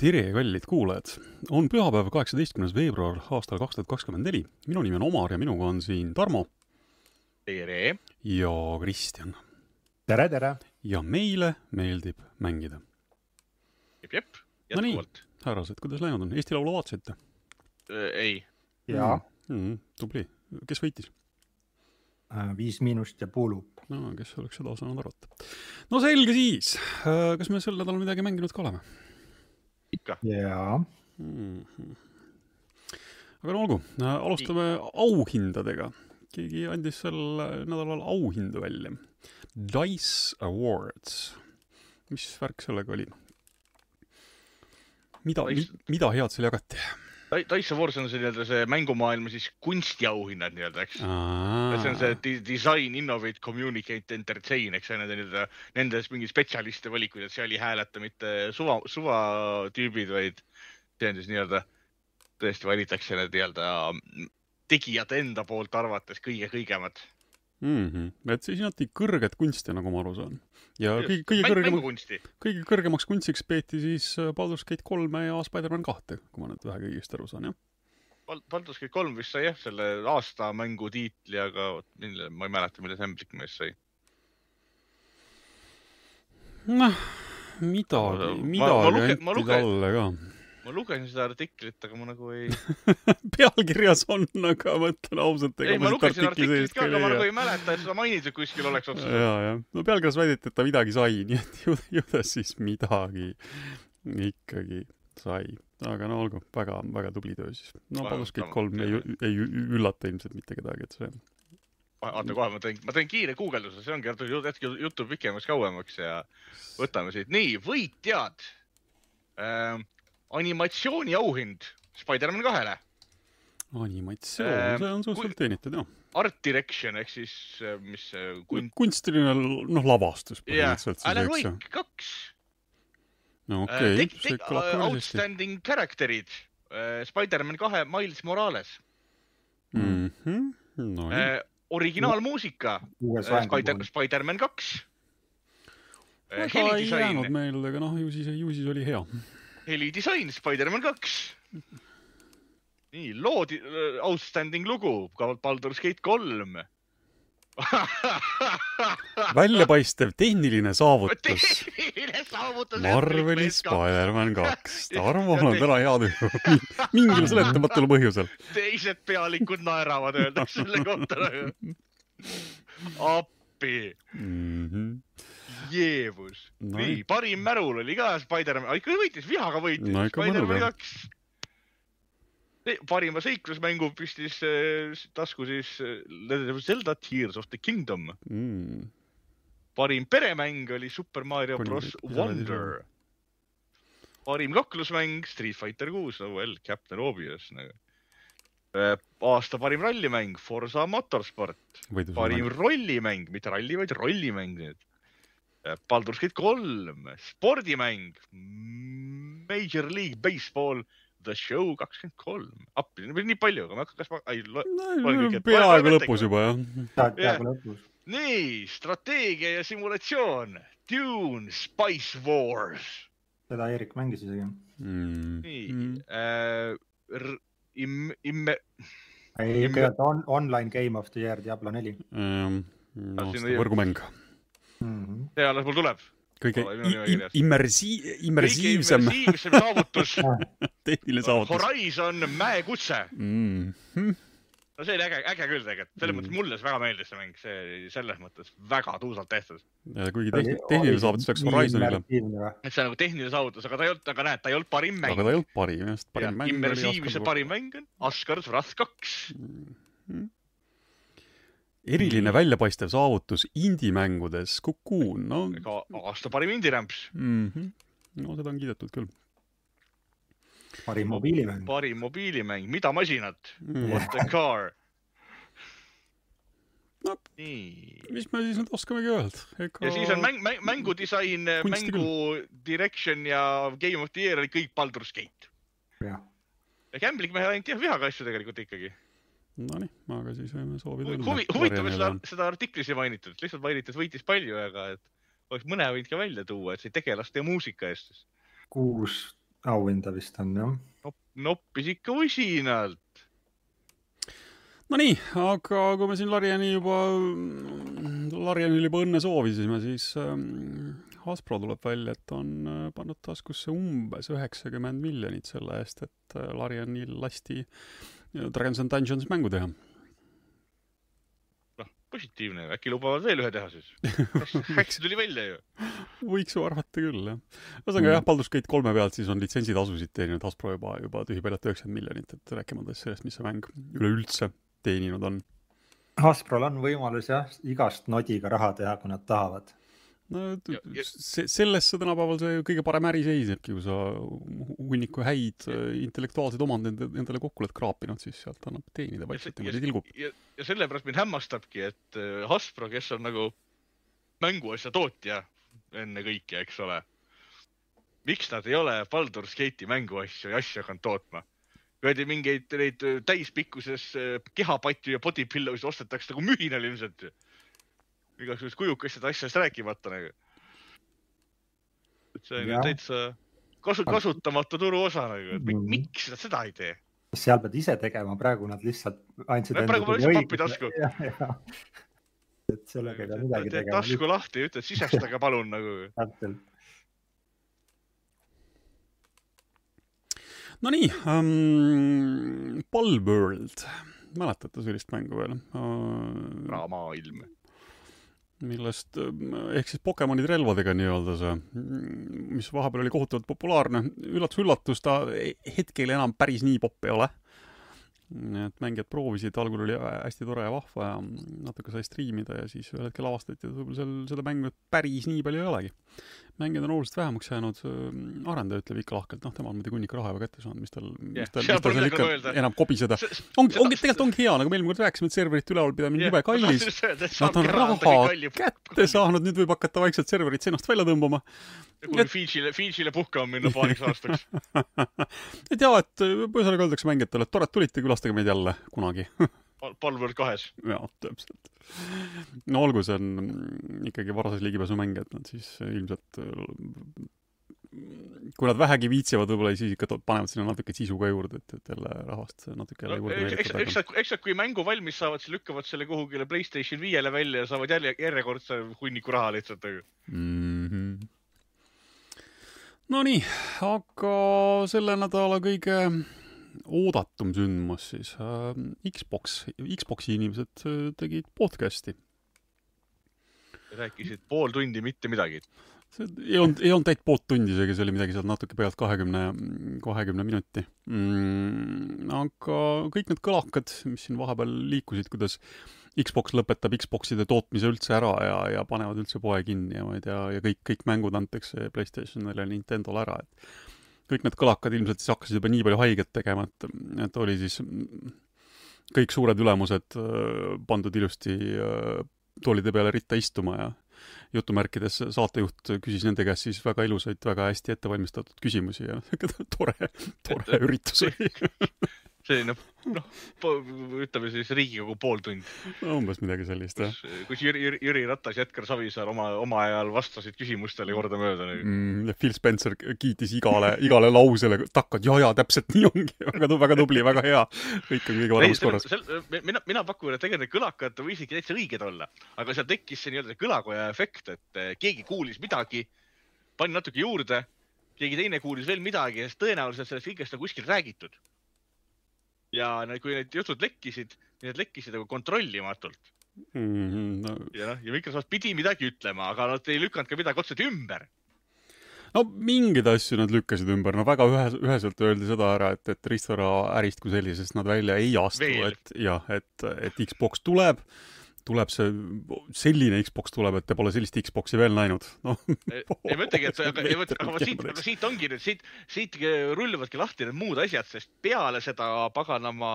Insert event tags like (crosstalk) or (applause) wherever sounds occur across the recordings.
tere, kallid kuulajad! on pühapäev, kaheksateistkümnes veebruar aastal kaks tuhat kakskümmend neli. minu nimi on Omar ja minuga on siin Tarmo tere! ja Kristjan. tere, tere! ja meile meeldib mängida. jep, jep, No jätkuvalt härrased, kuidas läinud on? Eesti Laulu vaatasite? no,. ei, ja mm. -hmm. tubli. kes võitis? äh, Viis Miinust ja Puulup. no kes oleks seda osanud arvata. no selge siis. kas me sel nädalal midagi mänginud ka oleme ikka. jaa. -hmm. aga no olgu, alustame auhindadega. keegi andis sel nädalal auhindu välja. Dice Awards. mis värk sellega oli? mida mida head seal jagati? Dice Awards on see nii-öelda see mängumaailma siis kunstiauhinnad nii-öelda, eks. see on see design, innovate, communicate, entertain, eks nende nii-öelda, nendes mingeid spetsialiste valikuid, et seal ei hääleta mitte suva, suvatüübid, vaid see on siis nii-öelda, tõesti valitakse need nii-öelda tegijate enda poolt arvates kõige-kõigemad. mm. -hmm. et siis hinnati kõrget kunsti, nagu ma aru saan. ja kõige, kõige kõrgem, mängukunsti. kõige kõrgemaks kunstiks peeti siis äh, Baldur's Gate kolme ja Spider-man kahte, kui ma nüüd vähegi õigesti aru saan, jah? Baldur's Gate kolm vist sai jah, selle aasta mängu tiitli, aga mille, ma ei mäleta, mille Semblik mees sai. noh, midagi, midagi anti talle ka. Ma lugesin seda artiklit, aga ma nagu ei, (laughs) pealkirjas on, aga mõtlen ausalt, ei ega ma ma lugesin artiklit ka, aga ma ei nagu ei mäleta, et seda mainitud kuskil oleks otseselt. ja, jah. no pealkirjas väideti, et ta midagi sai, (laughs) nii et ju, ju ta siis midagi ikkagi sai. aga no olgu, väga, väga tubli töö siis. no Gate tänu. kolm ei, ei üllata ilmselt mitte kedagi, et see oota kohe, ma teen, ma teen kiire guugelduse, see ongi jätnud hetk juttu pikemaks, kauemaks ja võtame siit. nii, võitjad ähm,. Animatsiooniauhind Spider-man kahele, animatsioon, Ähm, see on kui- suhteliselt teenitud jah. art direction ehk siis äh, mis see kun-, kunstiline noh, lavastus põhimõtteliselt Alan. Wake kaks no äh, okei, teg- see teg- kõlab ka päris hästi. outstanding character'id äh, Spider-man kahe Miles Morales Mhm. no nii, äh,, originaalmuusika äh, Spider. Spider-man kaks äh,, väga ei jäänud meelde, aga noh, ju siis, ju siis oli hea. Helidisain Spider-man kaks. nii, loodi, outstanding lugu, Baldur's Gate kolm. (laughs) väljapaistev tehniline saavutus. tehniline saavutus. Marveli Spider-man kaks. Tarmol on täna hea tuju. mingil seletamatul põhjusel. teised pealikud naeravad, öeldakse selle kohta. (laughs) appi, jeevus. no nii, parim märul oli ka Spider-man, ikka võitis, vihaga võitis No Spider-man kaks. parima seiklusmängu pistis äh, tasku siis äh, Zelda Tears of the Kingdom. mm.. parim peremäng oli Super Mario Kuni Bros Wonder. parim kaklusmäng Street Fighter kuus, no well, Captain Obvious nagu. aasta parim rallimäng Forsa Motorsport, parim rollimäng, mitte ralli, vaid rollimäng nüüd. Baldur's Gate kolm, spordimäng Major League Baseball The Show kakskümmend kolm, appi, nii palju, aga ma hakkan, kas ma, ei, kõik ette. peaaegu lõpus juba jah. peaaegu lõpus. nii, strateegia ja simulatsioon, Dune, Spice Wars, seda Eerik mängis isegi. Mm. nii äh,, im-, imme-, ei, on online game of the year Diablo neli Ähm, Ah, oli- võrgumäng. mm. -hmm. see alles mul tuleb. kõige immersi-, immersiivsem immersiivsem saavutus (laughs) tehniline saavutus Horizon mäekutse. mm. -hmm. no see oli äge, äge küll tegelikult, selles Mm. mõttes mulle see väga meeldis see mäng, see oli selles mõttes väga tuusalt tehtud. ja kuigi tehni-, tehniline saavutus läks Horizonile, et see on nagu tehniline saavutus, aga ta ei olnud, aga näed, ta ei olnud parim mäng aga ta ei olnud parim, just parim mäng oli immersiivse parim mäng on Asgard's Wrath kaks. Mhm. Eriline väljapaistev saavutus indie-mängudes, Cocoon, no ega aasta parim indie-rämps, mm. -hmm. no seda on kiidetud küll parim mobiilimäng. parim mobiilimäng, mida masinat, mm.. What the car No.. nii. mis me siis nüüd oskamegi öelda, ega ja siis on mäng, mäng, mängudisain, Kunsti mängu direction ja Game of the Year oli kõik Baldur's Gate. jah, ja Gambling mehe ainult jah, vihaga asju tegelikult ikkagi. Nonii, aga siis võime soovida huvi, huvitav, et seda, seda artiklis ei mainitud, lihtsalt mainiti, et võitis palju, aga et oleks mõne võinud ka välja tuua, et see tegelaste ja muusika eest siis. kuus auhinda vist on jah Nop, noppis ikka usinalt. Nonii, aga kui me siin Lariani juba, Larianil juba õnne soovisime, siis ähm, Hasbro tuleb välja, et on äh, pannud taskusse umbes üheksakümmend miljonit selle eest, et äh, Larianil lasti Dragons and Dungeons mängu teha positiivne, äkki lubavad veel ühe teha siis? (laughs) hästi tuli välja ju. võiks ju arvata küll, jah. ühesõnaga mm. jah, Baldur's Gate kolme pealt siis on litsentsitasusid teeninud Hasbro juba, juba tühipealt üheksakümmend miljonit, et rääkimata sellest, mis see mäng üleüldse teeninud on. Hasbrol on võimalus jah, igast nodiga raha teha, kui nad tahavad no ja, ja... see, selles see tänapäeval see kõige parem äri seisnebki, kui sa hunniku häid ja. Äh, intellektuaalseid omandeid endale kokku oled kraapinud, siis sealt annab teenida vaikselt niimoodi tilgub. ja, ja sellepärast mind hämmastabki, et äh, Hasbro, kes on nagu mänguasja tootja ennekõike, eks ole. miks nad ei ole Baldur's Gate'i mänguasju ja asju hakanud tootma? kuradi mingeid neid äh, täispikkuses kehapatju ja body pillow'sid ostetakse nagu mühinal ilmselt ju igasugusest kujukestest asjadest rääkimata nagu. et see on ju täitsa kasu, kasutamatu turuosa nagu, et mm. miks nad seda ei tee? seal pead ise tegema, praegu nad lihtsalt andsid. praegu pole lihtsalt pappi tasku. (laughs) et sellega ei pea midagi tegema. tasku lahti ja ütled sisestage palun nagu. (laughs) täpselt. Nonii um,, Palworld, mäletate sellist mängu veel uh,? maailm millest, ehk siis Pokemonid relvadega nii-öelda see, mis vahepeal oli kohutavalt populaarne, üllatus-üllatus, ta hetkel enam päris nii popp ei ole et mängijad proovisid, algul oli hästi tore ja vahva ja natuke sai striimida ja siis ühel hetkel avastati, et võib-olla seal seda mängu päris nii palju ei olegi. Mängijad on oluliselt vähemaks jäänud, arendaja ütleb ikka lahkelt, noh, tema on muidugi hunniku raha juba kätte saanud, mis tal yeah,, mis tal, mis tal seal ikka öelda. enam kobiseda. ongi, ongi, tegelikult ongi hea, nagu me eelmine kord rääkisime, et serverite ülevalpidamine on jube kallis. (laughs) Nad on raha kätte saanud, nüüd võib hakata vaikselt serverit seinast välja tõmbama. ja kui Fidžile, Fidžile puhkama minna paariks aastaks (laughs) et jaa, et ühesõnaga öeldakse mängijatele, et tore, et tulite, külastage meid jälle kunagi (laughs) Palworld kahes. jaa, täpselt. no olgu, see on ikkagi varasas ligipääsumäng, et nad siis ilmselt kui nad vähegi viitsivad, võib-olla siis ikka panevad sinna natuke sisu ka juurde, et, et jälle rahvast natuke jälle juurde meelitada. eks, eks nad, eks nad, kui mängu valmis saavad, siis lükkavad selle kuhugile Playstation viiele välja ja saavad jälle järjekordse hunniku raha lihtsalt mm. -hmm. Nonii, aga selle nädala kõige oodatum sündmus siis äh,. Xbox, Xbox'i inimesed äh, tegid podcast'i. rääkisid pool tundi mitte midagi. see ei olnud, ei olnud täit poolt tundi isegi, see oli midagi seal natuke pealt kahekümne, kahekümne minuti mm,. aga kõik need kõlakad, mis siin vahepeal liikusid, kuidas Xbox lõpetab Xboxide tootmise üldse ära ja, ja panevad üldse poe kinni ja ma ei tea, ja kõik, kõik mängud antakse Playstationile ja Nintendole ära, et kõik need kõlakad ilmselt siis hakkasid juba nii palju haiget tegema, et, et oli siis kõik suured ülemused äh, pandud ilusti äh, toolide peale ritta istuma ja jutumärkides saatejuht küsis nende käest siis väga ilusaid, väga hästi ettevalmistatud küsimusi ja (laughs) tore, tore üritus oli (laughs) selline noh, ütleme siis Riigikogu pooltund no,. umbes midagi sellist, jah. kus Jüri, Jüri, Jüri Ratas ja Edgar Savisaar oma, oma ajal vastasid küsimustele kordamööda mm,. Phil Spencer kiitis igale, igale lausele takkad, ja, ja täpselt nii ongi, (laughs) väga, väga tubli, väga hea. kõik on kõige paremas korras. mina, mina pakun, et tegelikult kõlakad võisidki täitsa õiged olla, aga seal tekkis see nii-öelda kõlakoja efekt, et eh, keegi kuulis midagi, pani natuke juurde, keegi teine kuulis veel midagi ja siis tõenäoliselt sellest kõigest on kuskil räägitud ja kui need jutud lekkisid, need lekkisid nagu kontrollimatult mm. -hmm, no. ja noh, ja Microsoft pidi midagi ütlema, aga nad ei lükanud ka midagi otseselt ümber. no mingeid asju nad lükkasid ümber, no väga ühes, üheselt öeldi seda ära, et, et riistvara ärist kui sellisest nad välja ei astu, et jah, et, et Xbox tuleb tuleb see, selline Xbox tuleb, et te pole sellist Xbox'i veel näinud. (laughs) No.. ei ma ütlengi, et (laughs) aga, aga, aga siit, aga siit ongi nüüd, siit, siit rulluvadki lahti need muud asjad, sest peale seda paganama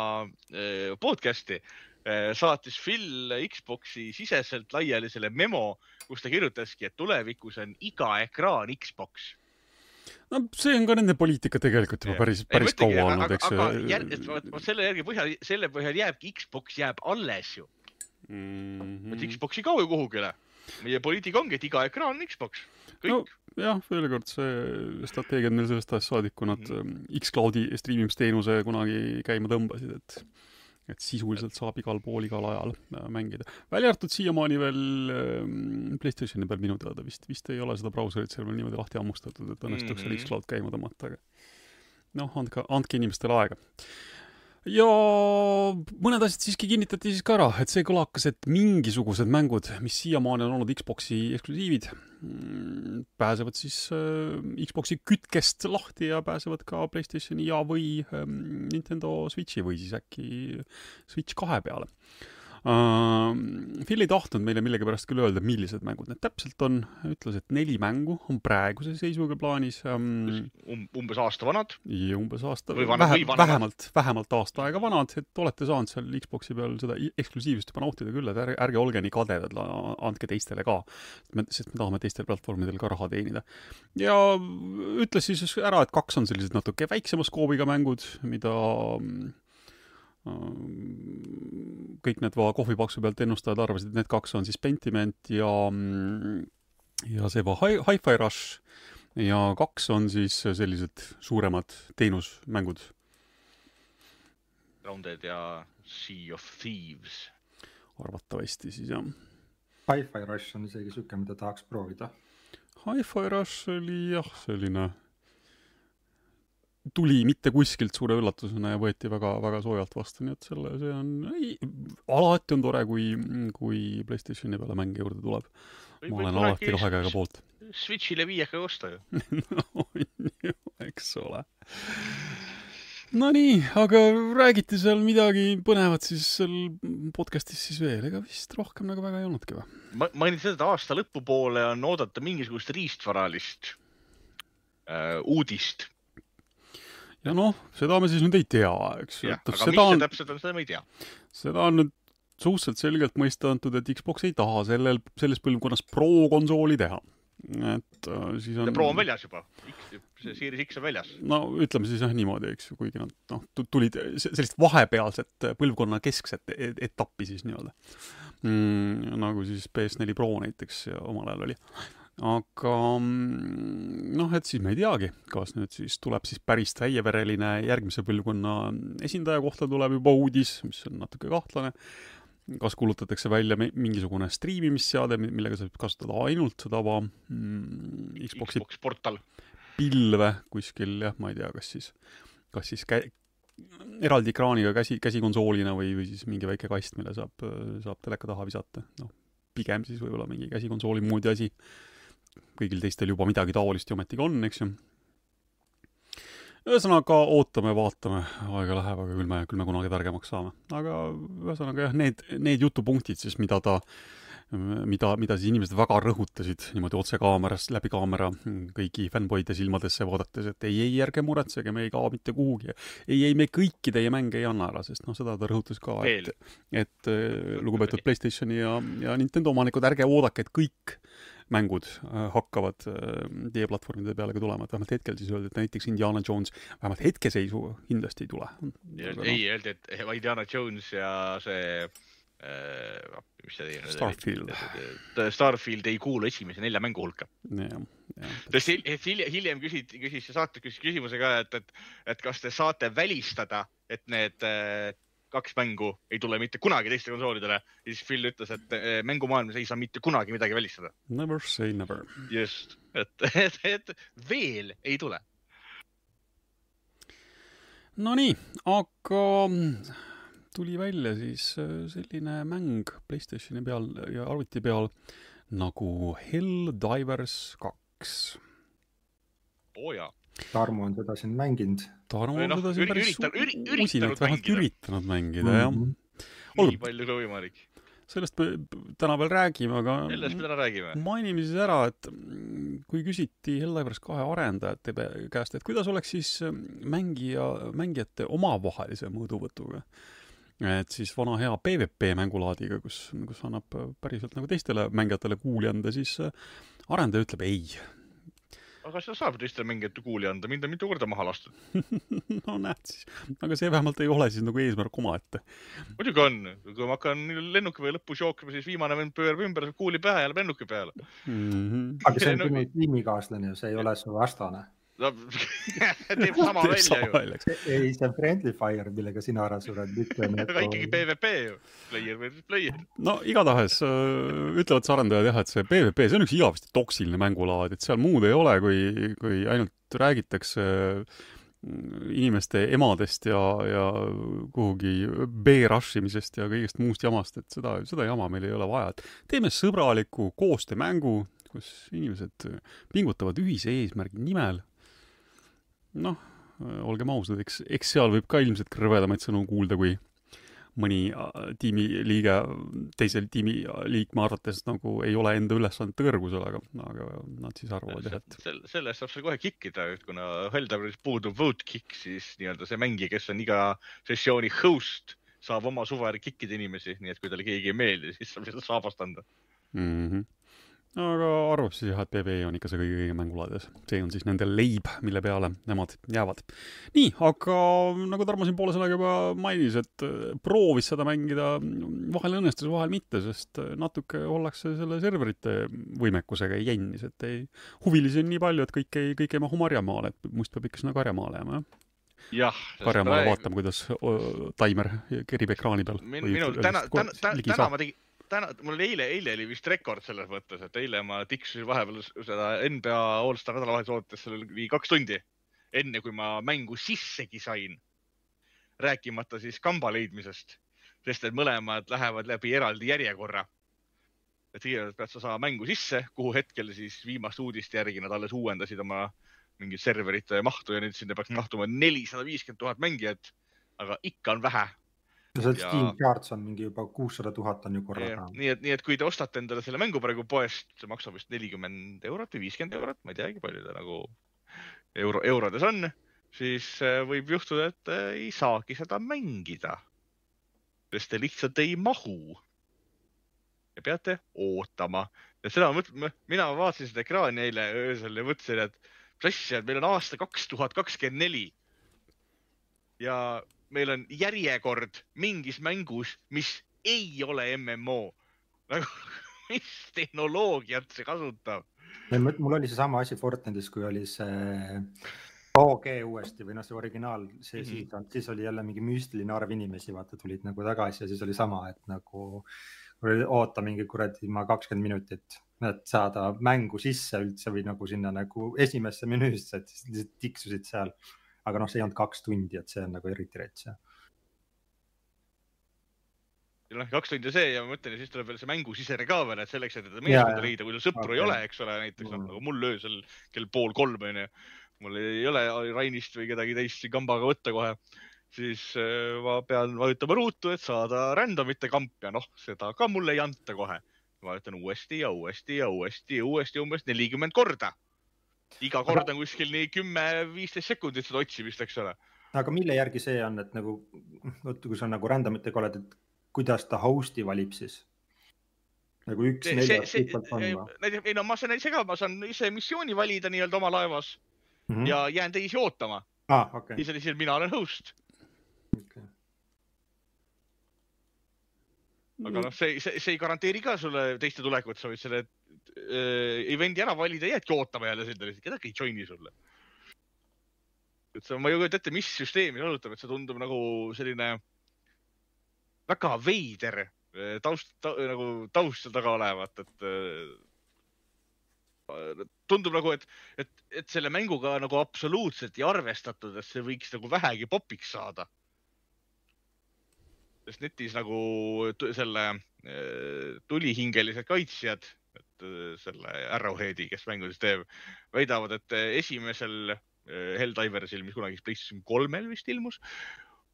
eh, podcast'i eh, saatis Phil Xbox'i siseselt laiali selle memo, kus ta kirjutaski, et tulevikus on iga ekraan Xbox. No see on ka nende poliitika tegelikult juba päris, päris ei, kaua olnud, eks ju. aga, aga selle järgi põhjal, selle põhjal jääbki Xbox jääb alles ju mm. -hmm. et Xbox ei kao ju kuhugile. meie poliitika ongi, et iga ekraan on Xbox. kõik no.. jah, veel kord see strateegia on neil sellest ajast saadik, kui nad mm. X-Cloudi striimimisteenuse kunagi käima tõmbasid, et et sisuliselt saab igal pool igal ajal äh, mängida. välja arvatud siiamaani veel äh, Playstationi peal minu teada vist, vist ei ole seda brauserit seal veel niimoodi lahti hammustatud, et õnnestuks mm -hmm. seal Mhm. X-Cloud käima tõmmata, aga noh, andke, andke inimestele aega. Ja mõned asjad siiski kinnitati siis ka ära, et see kõlakas, et mingisugused mängud, mis siiamaani on olnud Xbox'i eksklusiivid, pääsevad siis äh, Xbox'i kütkest lahti ja pääsevad ka Playstationi ja või ähm, Nintendo Switchi või siis äkki Switch kahe peale. Phil ei tahtnud meile millegipärast küll öelda, millised mängud need täpselt on, ütles, et neli mängu on praeguse seisuga plaanis um, um, umbes aasta vanad. umbes aasta, Või vanad- vähe, või vanemad. vähemalt, vähemalt aasta aega vanad, et olete saanud seal Xbox'i peal seda eksklusiivsust juba nautida küll, et ärge, ärge olge nii kadedad, andke teistele ka. sest me tahame teistel platvormidel ka raha teenida. ja ütles siis ära, et kaks on sellised natuke väiksema skoobiga mängud, mida ähm, kõik need va- kohvipaksu pealt ennustajad arvasid, et need kaks on siis Pentiment ja mm, ja see Hi-Fi Rush ja kaks on siis sellised suuremad teenusmängud. Grounded ja Sea of Thieves. arvatavasti siis jah. Hi-Fi Rush on isegi siuke, mida tahaks proovida. Hi-Fi Rush oli jah, selline tuli mitte kuskilt suure üllatusena ja võeti väga, väga soojalt vastu, nii et selle, see on, alati on tore, kui, kui Playstationi peale mänge juurde tuleb. ma olen alati kahe käega poolt. Switch'ile viieka osta ju. on ju, eks ole. Nonii, aga räägiti seal midagi põnevat siis seal podcast'is siis veel, ega vist rohkem nagu väga ei olnudki või? ma mainin seda, et aasta lõpupoole on oodata mingisugust riistvaralist äh, uudist. Ja noh, seda me siis nüüd ei tea, eks ju. aga mis seda see on, täpselt on, seda me ei tea. seda on nüüd suhteliselt selgelt mõista antud, et Xbox ei taha sellel, selles põlvkonnas Pro-konsooli teha. et äh, siis on Pro on väljas juba. see Series X on väljas. no ütleme siis jah niimoodi, eks ju, kuigi nad noh, tulid se- sellist vahepealset põlvkonna keskset e- etappi siis nii-öelda mm,. nagu siis PS4 Pro näiteks ja omal ajal oli. Aga mm, noh, et siis me ei teagi, kas nüüd siis tuleb siis päris täievereline järgmise põlvkonna esindaja kohta tuleb juba uudis, mis on natuke kahtlane. kas kuulutatakse välja mi- mingisugune striimimisseade, millega saab kasutada ainult seda tava mm, Xbox'i Xbox portal. pilve kuskil jah, ma ei tea, kas siis, kas siis kä-, eraldi ekraaniga käsi, käsikonsoolina või, või siis mingi väike kast, mille saab, saab teleka taha visata, noh, pigem siis võib-olla mingi käsikonsooli moodi asi. Kõigil teistel juba midagi taolist ju ometigi on, eks ju. ühesõnaga ootame, vaatame, aega läheb, aga küll me, küll me kunagi targemaks saame. aga ühesõnaga jah, need, need jutupunktid siis, mida ta mida, mida siis inimesed väga rõhutasid niimoodi otse kaamerast, läbi kaamera kõigi fännboide silmadesse vaadates, et ei, ei, ärge muretsege, me ei kao mitte kuhugi. ei, ei, me kõiki teie mänge ei anna ära, sest noh, seda ta rõhutas ka, et et äh, lugupeetud Playstationi ja, ja Nintendo omanikud, ärge oodake, et kõik mängud äh, hakkavad äh, teie platvormide peale ka tulema, et vähemalt hetkel siis öeldi, et näiteks Indiana Jones vähemalt hetkeseisu kindlasti ei tule. ei, öeldi, et Indiana Jones ja see äh,, mis see teine Starfield.. Starfield ei kuulu esimese nelja mängu hulka. et hiljem, hiljem küsiti, küsis saate küsis küsimuse ka, et, et, et kas te saate välistada, et need äh, kaks mängu ei tule mitte kunagi teiste konsoolidele ja siis Phil ütles, et äh, mängumaailmas ei saa mitte kunagi midagi välistada. Never say never. just, et, (laughs) et, et veel ei tule. Nonii, aga tuli välja siis äh, selline mäng Playstationi peal ja arvuti peal nagu Helldivers kaks. oo oh, jaa, Tarmo on seda siin mänginud. Tarmo Või on noh, seda siin päris üritanud- usinalt vähemalt mängida. üritanud mängida jah. Mhm. Nii palju kui võimalik. sellest me täna veel räägime, aga sellest me täna räägime. mainime siis ära, et mm, kui küsiti Helldivers kahe arendajate käest, et kuidas oleks siis mm, mängija, mängijate omavahelise mõõduvõtuga, et siis vana hea PVP mängulaadiga, kus, kus annab päriselt nagu teistele mängijatele kuuli anda, siis arendaja ütleb ei. Aga seda saab teistele mängijate kuuli anda, mind on mitu korda maha lastud (laughs) no näed siis, aga see vähemalt ei ole siis nagu eesmärk omaette. muidugi on, kui ma hakkan lennuki või lõpus jooksma, siis viimane vend pöörab ümber, kuuli pähe ja läheb lennuki peale mm. -hmm. aga see on sinu tiimikaaslane, see ei ole su vastane no (laughs) teeb sama teeb välja sama ju. ei, see on friendly fire, millega sina ära sured, mitte (laughs) nagu. aga ikkagi PVP ju, player versus player. no igatahes äh, ütlevad see arendajad jah, et see PVP, see on üks igavesti toksiline mängulaad, et seal muud ei ole, kui, kui ainult räägitakse mm, inimeste emadest ja, ja kuhugi B-rush imisest ja kõigest muust jamast, et seda, seda jama meil ei ole vaja, et teeme sõbraliku koostöömängu, kus inimesed pingutavad ühise eesmärgi nimel noh, olgem ausad, eks, eks seal võib ka ilmselt krõvedamaid sõnu kuulda, kui mõni äh, tiimiliige teisel tiimiliikme arvates nagu ei ole enda ülesannete kõrgusel, aga, aga nad siis arvavad jah, et selle, selle eest saab seal kohe kikkida, et kuna Helldivers puudub vote kick, siis nii-öelda see mängija, kes on iga sessiooni host, saab oma suve järgi kikkida inimesi, nii et kui talle keegi ei meeldi, siis saab lihtsalt saabast anda mm. -hmm aga PBE on ikka see kõige õigem mängulaades. see on siis nende leib, mille peale nemad jäävad. nii, aga nagu Tarmo siin poole sõnaga juba mainis, et äh, proovis seda mängida, vahel õnnestus, vahel mitte, sest äh, natuke ollakse selle serverite võimekusega jännis, et ei, huvilisi on nii palju, et kõik ei, kõik ei mahu marjamaale, et must peab ikka sinna karjamaale jääma, jah? jah. karjamaale praegu... vaatama, kuidas taimer kerib ekraani peal. minul täna, täna, täna ma tegin täna, mul eile, eile oli vist rekord selles mõttes, et eile ma tiksusin vahepeal seda NBA Allstar nädalavahetuse ootes, seal oli kaks tundi, enne kui ma mängu sissegi sain. rääkimata siis kamba leidmisest, sest et mõlemad lähevad läbi eraldi järjekorra. et kõigepealt pead sa saama mängu sisse, kuhu hetkel siis viimaste uudiste järgi nad alles uuendasid oma mingit serverite mahtu ja nüüd sinna peaks mahtuma nelisada viiskümmend tuhat mängijat. aga ikka on vähe no see ja... Steam Charts on mingi juba kuussada tuhat on ju korraga. nii et, nii et kui te ostate endale selle mängu praegu poest, see maksab vist nelikümmend eurot või viiskümmend eurot, ma ei teagi, palju ta nagu euro, eurodes on, siis äh, võib juhtuda, et äh, ei saagi seda mängida. sest te lihtsalt ei mahu. ja peate ootama. ja seda mõtlen, mina vaatasin seda ekraani eile öösel ja mõtlesin, et mis asja, meil on aasta kaks tuhat kakskümmend neli. ja meil on järjekord mingis mängus, mis ei ole MMO. nagu, (laughs) mis tehnoloogiat see kasutab? mul oli seesama asi Fortnite'is, kui oli see OG uuesti või noh, see originaal, see mm -hmm. siis, siis oli jälle mingi müstiline arv inimesi, vaata, tulid nagu tagasi ja siis oli sama, et nagu oota mingi kuradi ma kakskümmend minutit, et saada mängu sisse üldse või nagu sinna nagu esimesse menüüsse, et siis lihtsalt tiksusid seal aga noh, see ei olnud kaks tundi, et see on nagu eriti rets jah noh, kaks tundi see ja ma mõtlen ja siis tuleb veel see mängusisene ka veel, et selleks, et meeskonda leida, kui sul sõpru okay. ei ole, eks ole, näiteks mm. nagu mul öösel kell pool kolm onju. mul ei ole Rainist või kedagi teist siin kambaga võtta kohe, siis äh, ma pean vajutama ruutu, et saada randomite kamp ja noh, seda ka mulle ei anta kohe. vajutan uuesti ja uuesti ja uuesti ja uuesti umbes nelikümmend korda iga kord on kuskil nii kümme-viisteist sekundit seda otsimist, eks ole. aga mille järgi see on, et nagu, vot kui sa nagu random itega oled, et kuidas ta host'i valib siis? nagu üks neljast on või? ei no ma saan ise ka, ma saan ise missiooni valida nii-öelda oma laevas mm -hmm. ja jään teisi ootama ah,. Okay. siis oli siin, mina olen host okay aga noh, see, see, see ei garanteeri ka sulle teiste tulekut, sa võid selle äh, event'i ära valida, jäädki ootama jälle sinna, kedagi ei join'i sulle. et see, ma ei kujuta ette, mis süsteemi kasutab, et see tundub nagu selline väga veider äh, taust ta,, nagu taust seal taga olevat, et äh, tundub nagu, et, et, et selle mänguga nagu absoluutselt ei arvestatud, et see võiks nagu vähegi popiks saada sest netis nagu selle äh, tulihingelised kaitsjad, selle Arrowheadi, kes mängu siis teeb, väidavad, et äh, esimesel Helldiversil, mis kunagi PlayStation kolmel vist ilmus,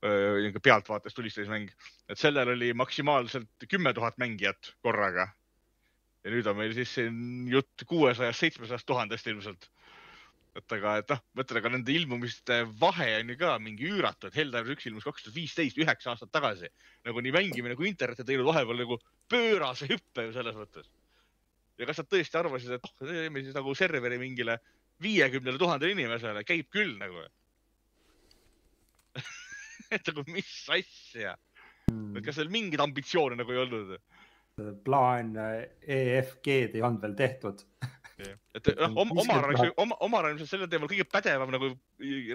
pealtvaates tulistamismäng, et sellel oli maksimaalselt kümme tuhat mängijat korraga. ja nüüd on meil siis siin jutt kuuesajast, seitsmesajast tuhandest ilmselt et aga, et noh, mõtlen, aga nende ilmumiste vahe on ju ka mingi üüratu, et Helldivers üks ilmus kaks tuhat viisteist, üheksa aastat tagasi. nagu nii mängimine kui internet on teinud vahepeal nagu pöörase hüppe ju selles mõttes. Ja kas nad tõesti arvasid, et noh, teeme siis nagu serveri mingile viiekümnele tuhandele inimesele, käib küll nagu. (laughs) Et nagu mis asja? Mm., kas seal mingeid ambitsioone nagu ei olnud? plaan EFG-d ei olnud veel tehtud. Et noh, Omar oleks, Omar on sellel teemal kõige pädevam nagu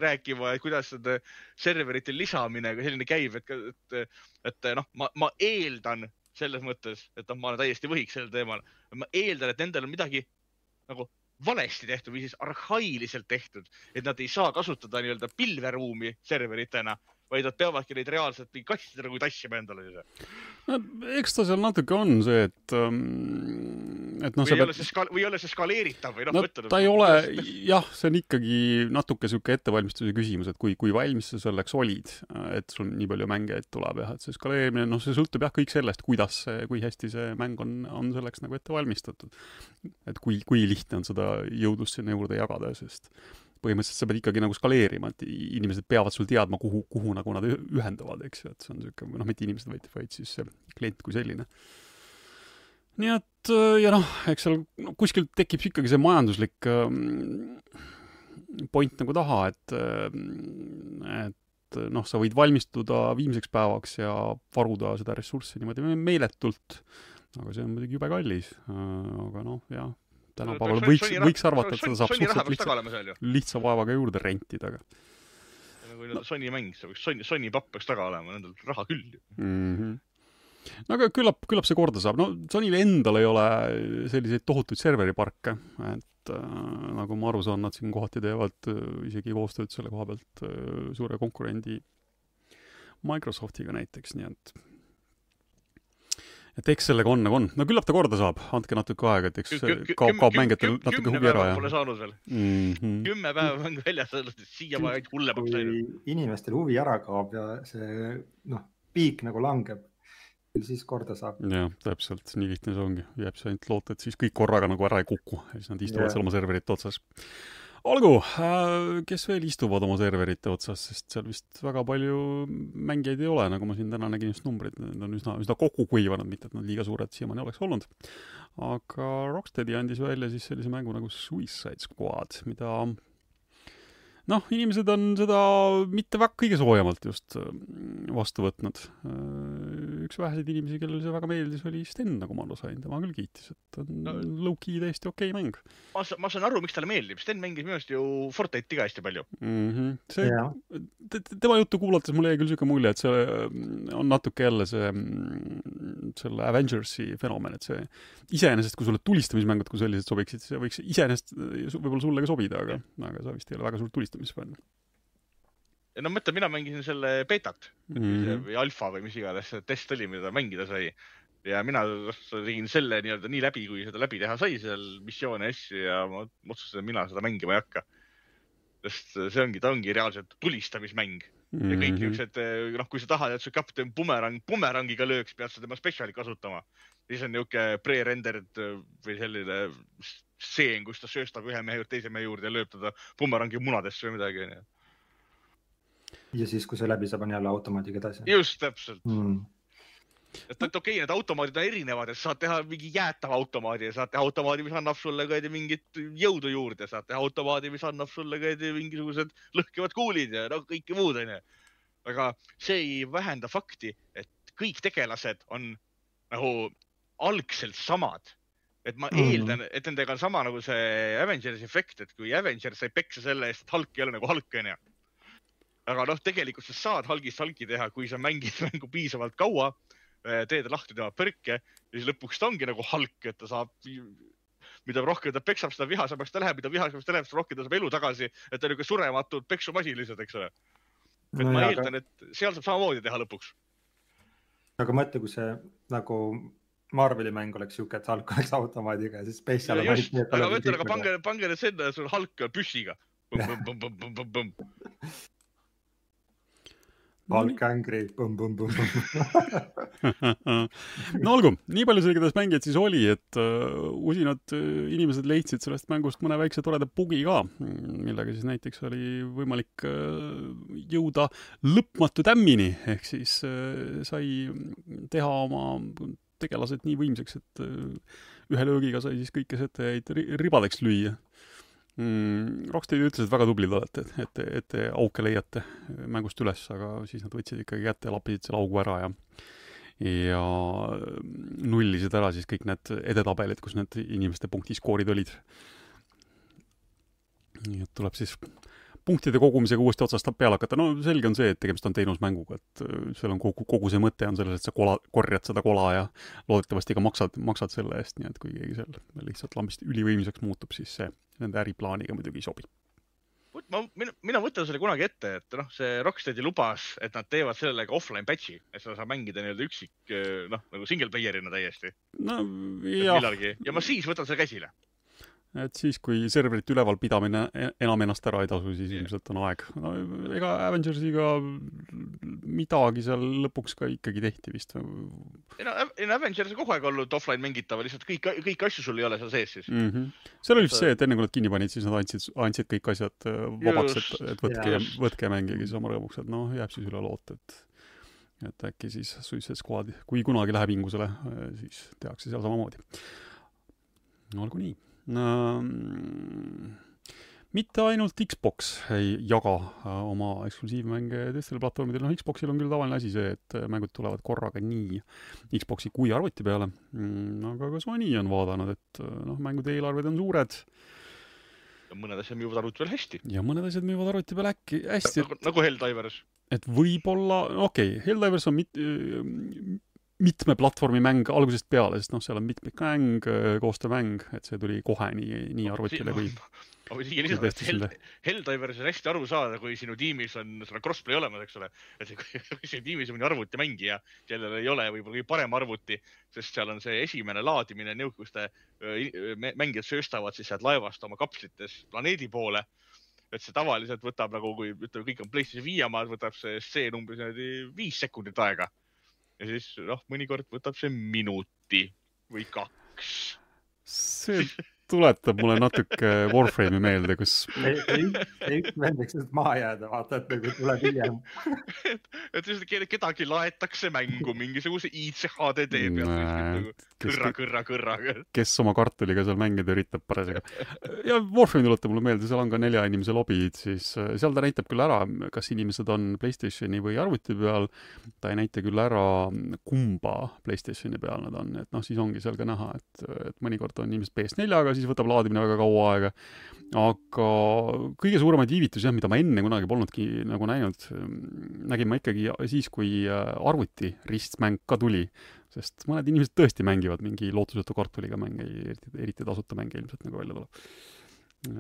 rääkima, et kuidas seda serverite lisamine või selline käib, et, et, et noh, ma, ma eeldan selles mõttes, et noh, ma olen täiesti võhik sellel teemal. ma eeldan, et nendel on midagi nagu valesti tehtud või siis arhailiselt tehtud, et nad ei saa kasutada nii-öelda pilveruumi serveritena vaid nad peavadki neid reaalselt mingi kastidena nagu tassima endale siis. no eks ta seal natuke on see, et ähm, et noh, või, pead... Ska... või ei ole see skaleeritav või noh no,, mõtle. ta ei ole, jah, see on ikkagi natuke sihuke ettevalmistuse küsimus, et kui, kui valmis sa selleks olid, et sul nii palju mängijaid tuleb jah, et see skaleerimine, noh, see sõltub jah, kõik sellest, kuidas see, kui hästi see mäng on, on selleks nagu ette valmistatud. et kui, kui lihtne on seda jõudlust sinna juurde jagada, sest põhimõtteliselt sa pead ikkagi nagu skaleerima, et inimesed peavad sul teadma, kuhu, kuhu nagu nad ühenduvad, eks ju, et see on niisugune, noh, mitte inimesed, vaid, vaid siis see klient kui selline. nii et ja noh, eks seal no, kuskil tekib ikkagi see majanduslik ähm, point nagu taha, et, äh, et noh, sa võid valmistuda viimseks päevaks ja varuda seda ressurssi niimoodi meeletult, aga see on muidugi jube kallis, äh, aga noh, jah tänapäeval võiks, võiks arvata, et seda saab suhteliselt lihtsa, lihtsa vaevaga juurde rentida, aga nagu no. Sony mäng, see võiks Sony, Sony papp peaks taga olema, nendel raha küll ju mm. -hmm. no aga küllap, küllap see korda saab, no Sonyl endal ei ole selliseid tohutuid serveriparke, et äh, nagu ma aru saan, nad siin kohati teevad äh, isegi koostööd selle koha pealt äh, suure konkurendi Microsoftiga näiteks, nii et et eks sellega on nagu on. no küllap ta korda saab, andke natuke aega, et eks kaob, kaob mängijatel natuke huvi ära ja. Pole saanud veel mm. -hmm. kümme päeva mängu väljas siiamaani ainult hullemaks läinud. inimestel huvi ära kaob ja see noh, piik nagu langeb, siis korda saab. jah, täpselt, nii lihtne see ongi, jääb see ainult loota, et siis kõik korraga nagu ära ei kuku ja siis nad istuvad yeah. seal oma serverite otsas olgu, äh, kes veel istuvad oma serverite otsas, sest seal vist väga palju mängijaid ei ole, nagu ma siin täna nägin just numbreid, need on üsna, üsna kokku kuivanud, mitte et nad liiga suured siiamaani oleks olnud. aga Rocksteadi andis välja siis sellise mängu nagu Suicide Squad, mida noh, inimesed on seda mitte väga kõige soojamalt just äh, vastu võtnud. Äh, üks väheseid inimesi, kellele see väga meeldis, oli Sten, nagu ma aru sain, tema küll kiitis, et on no, low-key täiesti okei okay mäng. ma, ma saan aru, miks talle meeldib, Sten mängis minu arust ju Fortnite'i ka hästi palju mm. -hmm. see yeah., tema juttu kuulates mul jäi küll niisugune mulje, et see äh, on natuke jälle see, mm, selle Avengersi fenomen, et see iseenesest, kui sulle tulistamismängud kui sellised sobiksid, see võiks iseenesest võib-olla sulle ka sobida, aga, aga sa vist ei ole väga suur tulistaja võistlusfänn. no mõtle, mina mängisin selle beetat mm -hmm. või alfa või mis iganes test oli, mida mängida sai. ja mina tegin selle nii-öelda nii läbi, kui seda läbi teha sai, seal missioone ja asju ja ma otsustasin, et mina seda mängima ei hakka. sest see ongi, ta ongi reaalselt tulistamismäng mm -hmm. ja kõik mhm. niisugused, noh, kui sa tahad, et su kapten bumerang, bumerangiga lööks, pead sa tema spetsiali kasutama. siis on niisugune pre-rendered või selline stseen, kus ta sööstab ühe mehe juurde teise mehe juurde ja lööb teda bumerangi munadesse või midagi, onju. ja siis, kui see läbi saab, on jälle automaadiga edasi. just, täpselt mm.. et, et okei okay,, need automaadid on erinevad, et saad teha mingi jäätava automaadi ja saad teha automaadi, mis annab sulle ka mingit jõudu juurde, saad teha automaadi, mis annab sulle ka mingisugused lõhkevad kuulid ja no kõike muud, onju. aga see ei vähenda fakti, et kõik tegelased on nagu algselt samad et ma mm -hmm. eeldan, et nendega on sama nagu see Avengersi efekt, et kui Avengers sai peksa selle eest, et Hulk ei ole nagu Hulk, onju. aga noh, tegelikult sa saad Hulgist Hulki teha, kui sa mängid (laughs) mängu piisavalt kaua, eh, teed lahti tema põrke ja siis lõpuks ta ongi nagu Hulk, et ta saab mida rohkem ta peksab, seda vihasemaks ta läheb, mida vihasemaks ta läheb, seda rohkem ta saab elu tagasi, et ta on niisugune surematud peksumasin lihtsalt, eks ole. et no ma jah, eeldan aga..., et seal saab samamoodi teha lõpuks. aga mõtle, kui see nagu Marveli mäng oleks siuke, et Hulk oleks automaadiga ja siis Special on ainult nii, et aga aga pange, pange nüüd sinna, sul Hulk on püssiga. (laughs) Hulk angry, põmm-põmm-põmm. (laughs) no olgu, nii palju sellega selles mängijaid siis oli, et uh, usinad uh, inimesed leidsid sellest mängust mõne väikse toreda bugi ka, millega siis näiteks oli võimalik uh, jõuda lõpmatu tämmini, ehk siis uh, sai teha oma tegelased nii võimsaks, et äh, ühe löögiga sai siis kõik, kes ette jäid, ribadeks lüüa. mm,. Rocksteadi ütles, et väga tublid olete, et, et, et te auke leiate mängust üles, aga siis nad võtsid ikkagi kätte ja lappisid selle augu ära ja ja nullisid ära siis kõik need edetabelid, kus need inimeste punktiskoorid olid. nii et tuleb siis punktide kogumisega uuesti otsast peale hakata, no selge on see, et tegemist on teenusmänguga, et äh, seal on kogu, kogu see mõte on selles, et sa kola, korjad seda kola ja loodetavasti ka maksad, maksad selle eest, nii et kui keegi seal lihtsalt lambist ülivõimsaks muutub, siis see nende äriplaaniga muidugi ei sobi ma, mina, mina võtan selle kunagi ette, et noh, see Rocksteadi lubas, et nad teevad sellele ka offline patch'i, et seda saab mängida nii-öelda üksik, noh, nagu single player'ina täiesti. no jah. millalgi ja ma siis võtan selle käsile et siis, kui serverite ülevalpidamine e-, enam ennast ära ei tasu, siis yeah. ilmselt on aeg. no ega Avengersiga midagi seal lõpuks ka ikkagi tehti vist. ei no Avengers on kogu aeg olnud offline mängitav, lihtsalt kõik, kõiki asju sul ei ole seal sees siis mm. -hmm. seal oli vist see, et enne kui nad kinni panid, siis nad andsid, andsid kõik asjad äh, vabaks, et, et võtke ja võtke ja mängige siis oma rõõmuks, et noh, jääb siis üle loota, et et äkki siis Suicide Squad, kui kunagi läheb hingusele, äh, siis tehakse seal samamoodi. no olgu nii mitte ainult Xbox ei jaga äh, oma eksklusiivmänge teistele platvormidele, noh Xboxil on küll tavaline asi see, et äh, mängud tulevad korraga nii Xboxi kui arvuti peale, mm, aga ka Sony on vaadanud, et äh, noh, mängude eelarved on suured. ja mõned asjad müüvad arvuti peal hästi. ja mõned asjad müüvad arvuti peal äkki hästi. nagu, nagu Helldivers. et võib-olla, okei okay,, Helldivers on mit-, mitme platvormi mäng algusest peale, sest noh, seal on mitmikmäng, koostöömäng, et see tuli kohe nii, nii arvutile kui ma võin siia lisada, et Hell, Helldivers on hästi aru saada, kui sinu tiimis on seda crossplay olemas, eks ole. et (laughs) kui sinu tiimis on mõni arvutimängija, kellel ei ole võib-olla kõige parem arvuti, sest seal on see esimene laadimine niisuguste mängijad sööstavad siis sealt laevast oma kapslites planeedi poole. Et see tavaliselt võtab nagu, kui ütleme, kõik on PlayStation viie omad, võtab see stseen umbes niimoodi viis sekundit aega ja siis noh, mõnikord võtab see minuti või kaks. see tuletab mulle natuke Warframe'i meelde, kus. ei võiks lihtsalt maha jääda, vaata, et nagu tuleb hiljem et, et lihtsalt kedagi laetakse mängu mingisuguse iidse HDD pealt. Nagu kõrra, kõrra, kõrra. kes oma kartuliga seal mängida üritab parasjagu. ja Warframe tuletab mulle meelde, seal on ka nelja inimese lobid, siis äh, seal ta näitab küll ära, kas inimesed on Playstationi või arvuti peal. ta ei näita küll ära, kumba Playstationi peal nad on, et noh, siis ongi seal ka näha, et, et mõnikord on inimesed PS4-ga, siis võtab laadimine väga kaua aega. aga kõige suuremaid viivitusi jah, mida ma enne kunagi polnudki nagu näinud, nägin ma ikkagi siis, kui äh, arvuti ristmäng ka tuli. sest mõned inimesed tõesti mängivad mingi lootusetu kartuliga mänge, eriti, eriti tasuta mänge ilmselt nagu välja tuleb.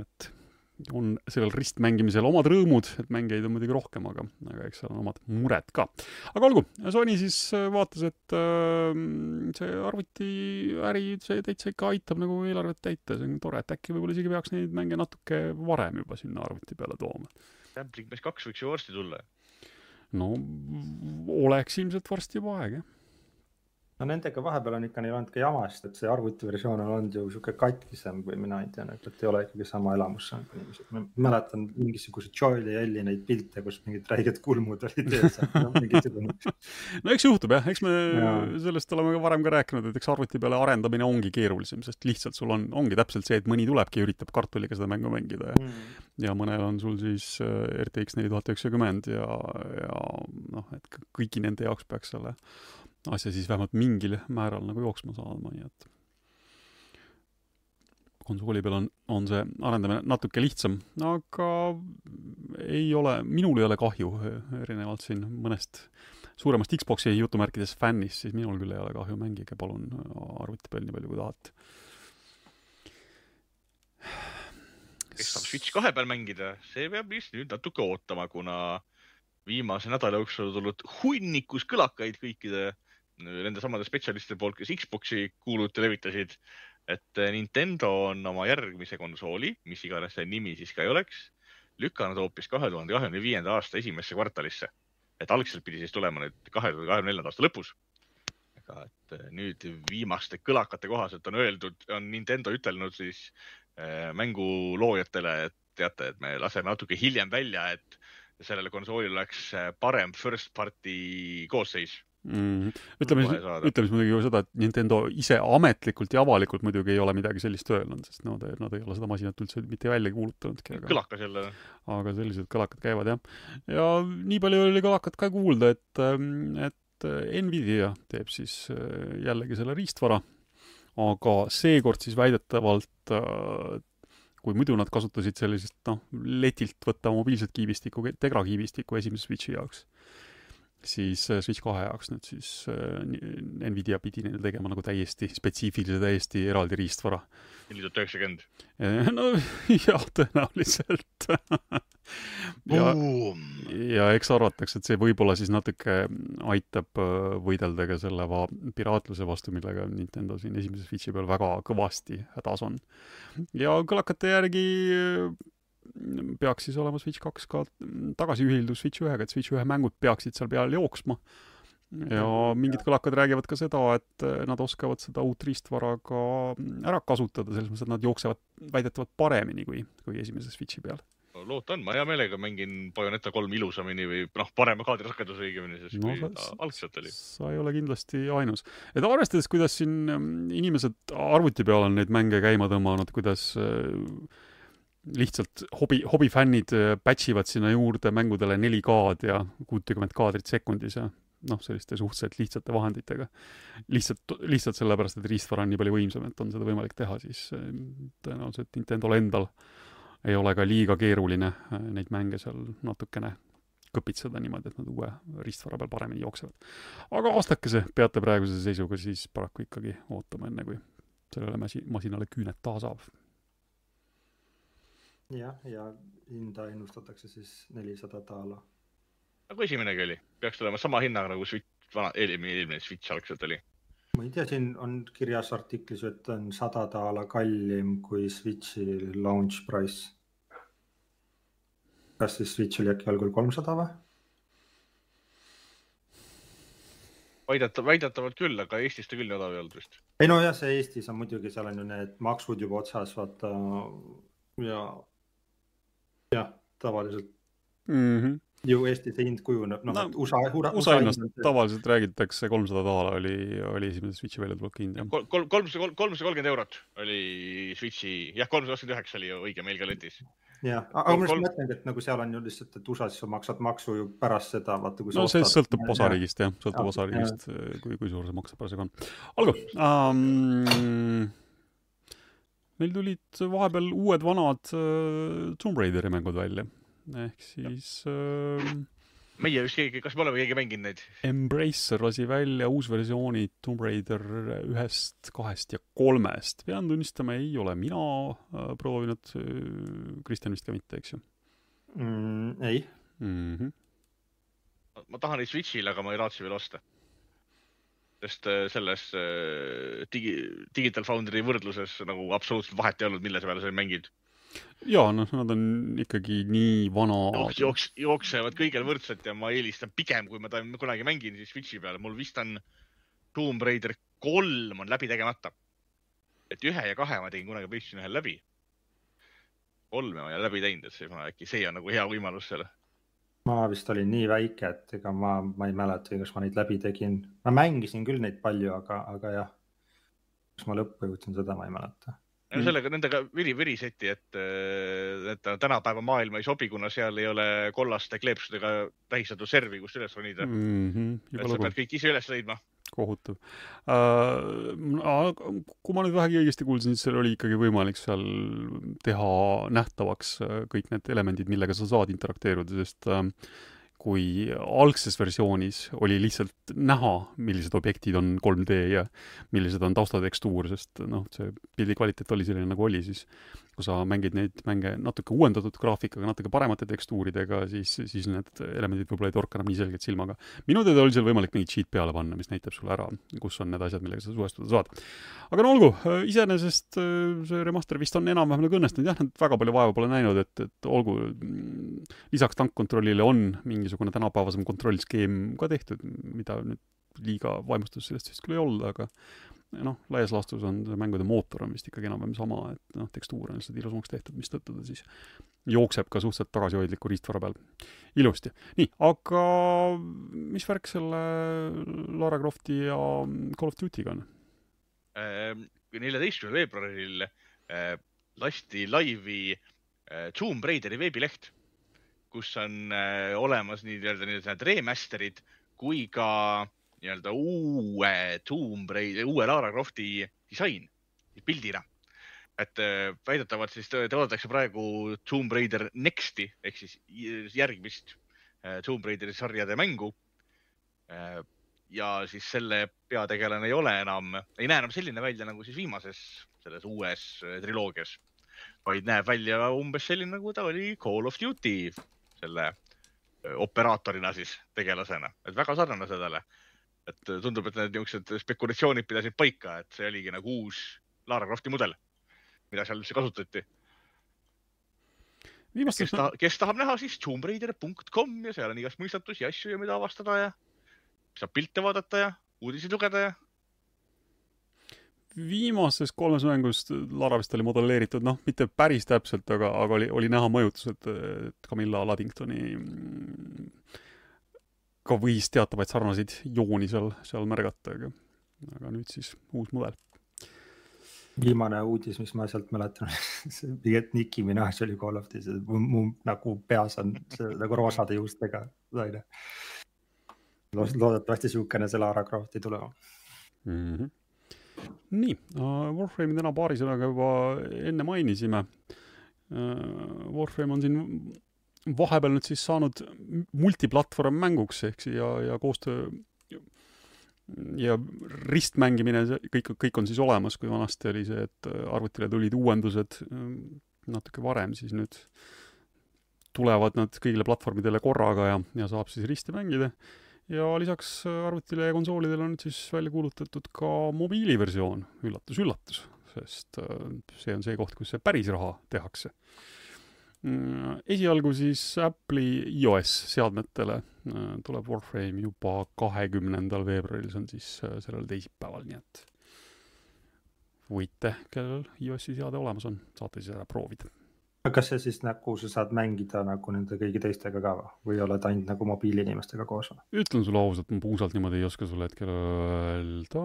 et on sellel ristmängimisel omad rõõmud, et mängijaid on muidugi rohkem, aga, aga eks seal on omad mured ka. aga olgu, Sony siis äh, vaatas, et äh, see arvutiäri, see täitsa ikka aitab nagu eelarvet täita, see on tore, et äkki võib-olla isegi peaks neid mänge natuke varem juba sinna arvuti peale tooma. Sampling Mesh kaks võiks ju varsti tulla. no oleks ilmselt varsti juba aeg, jah no nendega vahepeal on ikka neil olnud ka jama, sest et see arvutiversioon on olnud ju sihuke katkisem või mina ei tea, et ei ole ikkagi sama elamus saanud inimesed. ma mäletan mingisuguseid Joel ja Elli neid pilte, kus mingid räiged kulmud olid ees no, (laughs) no eks juhtub jah, eks me ja. sellest oleme ka varem ka rääkinud, et eks arvuti peale arendamine ongi keerulisem, sest lihtsalt sul on, ongi täpselt see, et mõni tulebki ja üritab kartuliga seda mängu mängida ja mm. ja mõnel on sul siis äh, RTX neli tuhat üheksakümmend ja, ja noh, et kõigi nende jaoks peaks selle asja siis vähemalt mingil määral nagu jooksma saama, nii et konsooli peal on, on see arendamine natuke lihtsam, aga ei ole, minul ei ole kahju, erinevalt siin mõnest suuremast Xbox'i jutumärkides fännist, siis minul küll ei ole kahju, mängige palun arvuti peal nii palju, kui tahate. kes saab Switch kahe peal mängida, see peab vist nüüd natuke ootama, kuna viimase nädala jooksul tulnud hunnikus kõlakaid kõikide nende samade spetsialistide poolt, kes Xbox'i kuuluti levitasid, et eh, Nintendo on oma järgmise konsooli, mis iganes see nimi siis ka ei oleks, lükanud hoopis kahe tuhande kahekümne viienda aasta esimesse kvartalisse. et algselt pidi siis tulema nüüd kahe tuhande kahekümne neljanda aasta lõpus. aga et eh, nüüd viimaste kõlakate kohaselt on öeldud, on Nintendo ütelnud siis äh, mänguloojatele, et teate, et me laseme natuke hiljem välja, et sellele konsoolile oleks parem first party koosseis mm,. ütleme siis, ütleme siis muidugi ju seda, et Nintendo ise ametlikult ja avalikult muidugi ei ole midagi sellist öelnud, sest nad, nad ei ole seda masinat üldse mitte välja kuulutanudki. kõlakas jälle. aga sellised kõlakad käivad jah. ja nii palju oli kõlakat ka kuulda, et, et Nvidia teeb siis äh, jällegi selle riistvara, aga seekord siis väidetavalt äh, kui muidu nad kasutasid sellisest noh, letilt võtta mobiilset kiibistikku, Tegra kiibistikku esimese Switchi jaoks siis äh, Switch kahe jaoks nüüd siis äh, Nvidia pidi neile tegema nagu täiesti spetsiifilise, täiesti eraldi riistvara. neli tuhat üheksakümmend? Äh, no (laughs) jah, tõenäoliselt (laughs) ja, ja eks arvatakse, et see võib-olla siis natuke aitab võidelda ka selle va-, piraatluse vastu, millega Nintendo siin esimese Switchi peal väga kõvasti hädas on. ja kõlakate järgi peaks siis olema Switch kaks ka tagasiühildus Switch ühega, et Switch ühe mängud peaksid seal peal jooksma. ja mingid kõlakad räägivad ka seda, et nad oskavad seda uut riistvara ka ära kasutada, selles mõttes, et nad jooksevad väidetavalt paremini kui, kui esimese Switchi peal loota on, ma hea meelega mängin Bayoneta kolm ilusamini või noh, parema kaadrirakenduse õigemini, sest no, kui ta algselt oli. sa ei ole kindlasti ainus. et arvestades, kuidas siin mm, inimesed arvuti peal on neid mänge käima tõmmanud, kuidas äh, lihtsalt hobi, hobifännid äh, patch ivad sinna juurde mängudele 4K-d ja kuutekümmet kaadrit sekundis ja noh, selliste suhteliselt lihtsate vahenditega. lihtsalt, lihtsalt sellepärast, et riistvara on nii palju võimsam, et on seda võimalik teha, siis äh, tõenäoliselt Nintendo'l endal ei ole ka liiga keeruline äh, neid mänge seal natukene kõpitseda niimoodi, et nad uue riistvara peal paremini jooksevad. aga aastakese peate praeguse seisuga siis paraku ikkagi ootama, enne kui sellele masi-, masinale küüned taha saab jah, ja hinda ennustatakse siis nelisada daala. nagu esimene oli, peaks tulema sama hinnaga nagu Switch, vana, eelmine, Switch algselt oli. ma ei tea, siin on kirjas artiklis, et on sada daala kallim kui Switchi launch price. kas siis Switch oli äkki algul kolmsada või? väidetav, väidetavalt küll, aga Eestis ta küll nii odav ei olnud vist. ei nojah, see Eestis on muidugi, seal on ju need maksud juba otsas, vaata ja jah, tavaliselt mm. -hmm ju Eestis see hind kujuneb, noh no, et USA, USA, USA hinnast tavaliselt räägitakse kolmsada daala oli, oli esimese Switchi väljatuleku hind jah. kolm, kolmsada, kolmsada kolmkümmend eurot oli Switchi, jah, kolmsada kakskümmend üheksa oli ju õige meil ka letis. jah, aga ma just mõtlengi, et nagu seal on ju lihtsalt, et USA-s sa maksad maksu ju pärast seda, vaata kui no see ostad, sõltub osariigist jah, sõltub osariigist, kui, kui suur see makse parasjagu on. olgu um, meil tulid vahepeal uued-vanad äh, Tomb Raideri mängud välja, ehk siis äh, meie vist keegi, kas me oleme keegi mänginud neid? Embracer lasi välja uusversiooni Tomb Raider ühest, kahest ja kolmest. pean tunnistama, ei ole mina äh, proovinud äh,, Kristjan vist ka mitte, eks ju mm,? ei mm. -hmm. ma tahan neid Switch'il, aga ma ei raatsi veel osta sest äh, selles äh, digi, Digital Foundry võrdluses nagu absoluutselt vahet ei olnud, mille peale sa mängid. ja noh, nad on ikkagi nii vana jooks,. jooks, jooksevad kõigil võrdselt ja ma eelistan pigem, kui ma ta kunagi mängin, siis Switchi peal, mul vist on Tomb Raider kolm on läbi tegemata. et ühe ja kahe ma tegin kunagi PlayStation ühel läbi. kolme ma ei ole läbi teinud, et see, äkki see on nagu hea võimalus selle ma vist olin nii väike, et ega ma, ma ei mäletagi, kas ma neid läbi tegin. ma mängisin küll neid palju, aga, aga jah, kas ma lõppu jõudsin, seda ma ei mäleta. no sellega, nendega viri, viriseti, et, et tänapäeva maailma ei sobi, kuna seal ei ole kollaste kleepsudega tähistatud servi, kust üles ronida mm. -hmm, et sa pead kõik ise üles leidma kohutav uh,. kui ma nüüd vähegi õigesti kuulsin, siis seal oli ikkagi võimalik seal teha nähtavaks äh, kõik need elemendid, millega sa saad interakteeruda, sest uh, kui algses versioonis oli lihtsalt näha, millised objektid on 3D ja millised on taustatekstuur, sest noh, see pildi kvaliteet oli selline, nagu oli, siis kui sa mängid neid mänge natuke uuendatud graafikaga, natuke paremate tekstuuridega, siis, siis need elemendid võib-olla ei torka enam nii selgelt silmaga. minu teada oli seal võimalik mingi cheat peale panna, mis näitab sulle ära, kus on need asjad, millega sa suhestuda saad. aga no olgu, iseenesest äh, see remaster vist on enam-vähem nagu õnnestunud, jah, nad väga palju vaeva pole näinud, et, et olgu, lisaks tankkontrollile on mingisugune tänapäevasem kontrollskeem ka tehtud, mida nüüd liiga vaimustus sellest vist küll ei olnud, aga noh, laias laastus on mängude mootor on vist ikkagi enam-vähem sama, et noh, tekstuur on lihtsalt ilusamaks tehtud, mistõttu ta siis jookseb ka suhteliselt tagasihoidliku riistvara peal. ilusti. nii, aga mis värk selle Lara Crofti ja Call of Duty'ga on? Ehm, neljateistkümnendal veebruaril äh, lasti laivi äh, Tomb Raideri veebileht, kus on äh, olemas nii-öelda need remaster'id kui ka nii-öelda uue Tomb Raider, uue Lara Crofti disain pildina. Et väidetavalt siis toodetakse praegu Tomb Raider Next'i ehk siis järgmist Tomb Raideri sarjade mängu. Ja siis selle peategelane ei ole enam, ei näe enam selline välja nagu siis viimases selles uues äh, triloogias, vaid näeb välja umbes selline, nagu ta oli Call of Duty selle äh, operaatorina siis tegelasena, et väga sarnane sellele. Et tundub, et need niisugused spekulatsioonid pidasid paika, et see oligi nagu uus Lara Crofti mudel, mida seal üldse kasutati. kes, ta, kes tahab näha, siis tombRaider.com ja seal on igast mõistatusi ja asju ja mida avastada ja saab pilte vaadata ja uudiseid lugeda ja. viimases kolmes mängus Lara vist oli modelleeritud, noh, mitte päris täpselt, aga, aga oli, oli näha mõjutused, et Camilla Luddingtoni mm, ka võis teatavaid sarnaseid jooni seal, seal märgata, aga, aga nüüd siis uus mudel viimane uudis, mis ma sealt mäletan (laughs) see et Nicki Minaj oli Call of Duty, mu nagu peas on see nagu roosade juustega naine loodetavasti niisugune see Lara Croft ei tule mm. -hmm. nii uh,, Warframe'i täna paari sõnaga juba enne mainisime uh,. Warframe on siin vahepeal nüüd siis saanud multiplatvorm mänguks ehk siis ja, ja koostöö ja ristmängimine, kõik, kõik on siis olemas, kui vanasti oli see, et arvutile tulid uuendused natuke varem, siis nüüd tulevad nad kõigile platvormidele korraga ja, ja saab siis risti mängida ja lisaks arvutile ja konsoolidele on nüüd siis välja kuulutatud ka mobiiliversioon, üllatus-üllatus, sest äh, see on see koht, kus see päris raha tehakse. Mm, esialgu siis Apple'i iOS seadmetele äh, tuleb Warframe juba kahekümnendal veebruaril, see on siis sellel teisipäeval, nii et võite, kellel iOS-i seade olemas on, saate siis ära proovida aga kas see siis nagu sa saad mängida nagu nende kõigi teistega ka või oled ainult nagu mobiiliinimestega koos? ütlen sulle ausalt, ma puusalt niimoodi ei oska sulle hetkel öelda.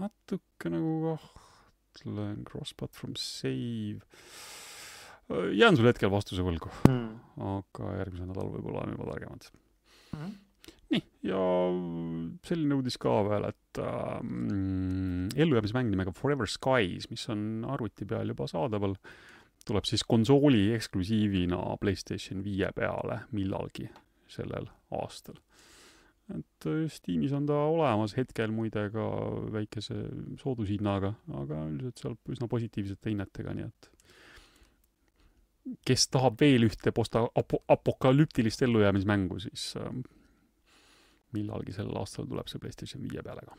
natuke nagu kahtlen, cross-platform save. Jään sulle hetkel vastuse võlgu mm., aga järgmisel nädalal võib-olla oleme juba targemad mm nii, ja selline uudis ka veel, et ähm, ellujäämismäng nimega Forever Skies, mis on arvuti peal juba saadaval tuleb siis konsooli eksklusiivina PlayStation viie peale millalgi sellel aastal. et äh, Steamis on ta olemas hetkel muide ka väikese soodushinnaga, aga üldiselt seal üsna positiivsete hinnetega, nii et kes tahab veel ühte posta-, apo-, apokalüptilist ellujäämismängu, siis äh, millalgi sel aastal tuleb see PlayStation viie peale ka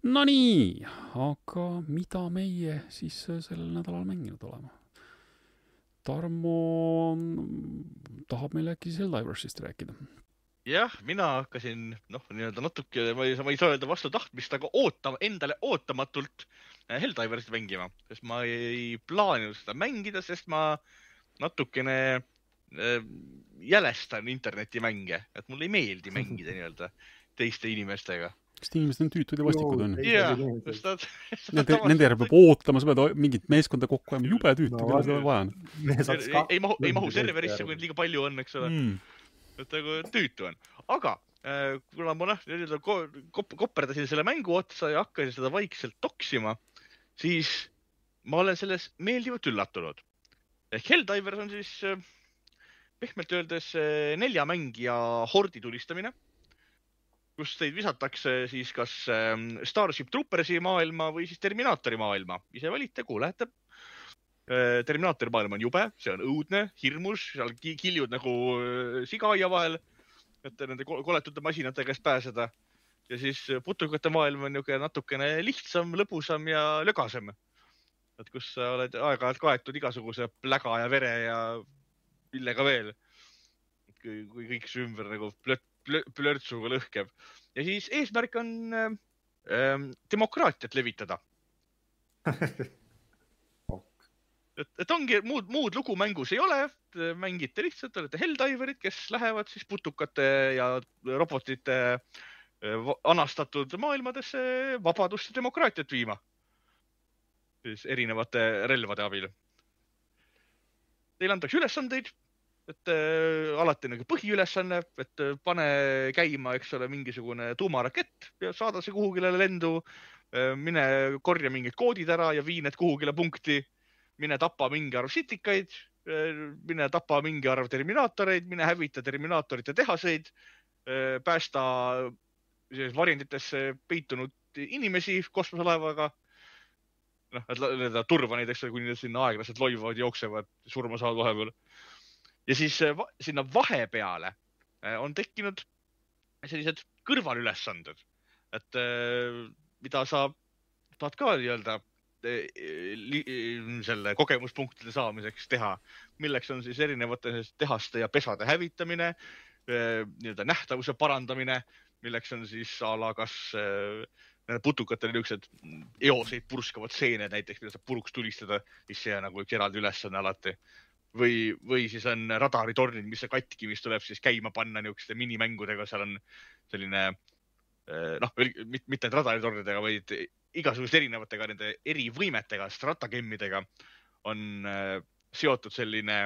Nonii, aga mida meie siis sellel nädalal mänginud oleme? Tarmo tahab meile äkki Helldiversist rääkida? jah, mina hakkasin noh, nii-öelda natuke, ma ei, ma ei saa öelda vastu tahtmist, aga ootama, endale ootamatult Helldiversit mängima, sest ma ei plaaninud seda mängida, sest ma natukene äh, jälestan internetimänge, et mulle ei meeldi mängida (laughs) nii-öelda teiste inimestega. Kas inimesed on tüütud ja vastikud on? Nende, nende järel peab ootama, sa pead mingit meeskonda kokku ajama, jube tüütu no,, keda seda vaja on. ei mahu, ei mahu serverisse, kui neid liiga palju on, eks ole. Mm.. et nagu tüütu on, aga äh, kuna ma noh, nii-öelda kop-, koperdasin selle mängu otsa ja hakkasin seda vaikselt toksima, siis ma olen selles meeldivalt üllatunud. ehk Helldivers on siis äh, pehmelt öeldes äh, nelja mängija hordi tulistamine kus teid visatakse siis kas ähm, Starship Troopersi maailma või siis Terminaatori maailma. ise valite, kuhu lähete. Äh, Terminaatori maailm on jube, see on õudne, hirmus, seal kiljud nagu äh, sigaaia vahel, et nende koletute masinate käest pääseda. Ja siis putukate maailm on niisugune natukene lihtsam, lõbusam ja lögasem. et kus sa oled aeg-ajalt kaetud igasuguse pläga ja vere ja millega veel. kui, kui kõik su ümber nagu plöt, plörtsuga lõhkeb ja siis eesmärk on äh, demokraatiat levitada (laughs) et, et ongi muud, muud lugu mängus ei ole, mängite lihtsalt, olete Helldiverid, kes lähevad siis putukate ja robotite eh, anastatud maailmadesse vabadust ja demokraatiat viima. siis erinevate relvade abil. Teile antakse ülesandeid, et äh, alati nagu põhiülesanne, et äh, pane käima, eks ole, mingisugune tuumarakett ja saada see kuhugile lendu äh,. mine korja mingid koodid ära ja vii need kuhugile punkti mine tapa mingi arv sitikaid, mine tapa mingi arv terminaatoreid, mine hävita terminaatorite tehaseid, päästa varjenditesse peitunud inimesi kosmoselaevaga. noh, et nii-öelda turva neid, eks ole, kuni nad sinna aeglaselt loivad, jooksevad, surma saavad vahepeal. ja siis va sinna vahepeale eh, on tekkinud sellised kõrvalülesanded, et eh, mida sa tahad ka nii-öelda selle kogemuspunktide saamiseks teha, milleks on siis erinevate tehaste ja pesade hävitamine, nii-öelda nähtavuse parandamine, milleks on siis a la kas nende putukatel niisugused eoseid purskavad seened näiteks, mida saab puruks tulistada, siis see on nagu üks eraldi ülesanne alati. või, või siis on radaritornid, mis on katki, mis tuleb siis käima panna niisuguste minimängudega, seal on selline noh, mitte ainult radaritornidega, vaid igasuguste erinevatega nende erivõimetega, stratagemmidega on äh, seotud selline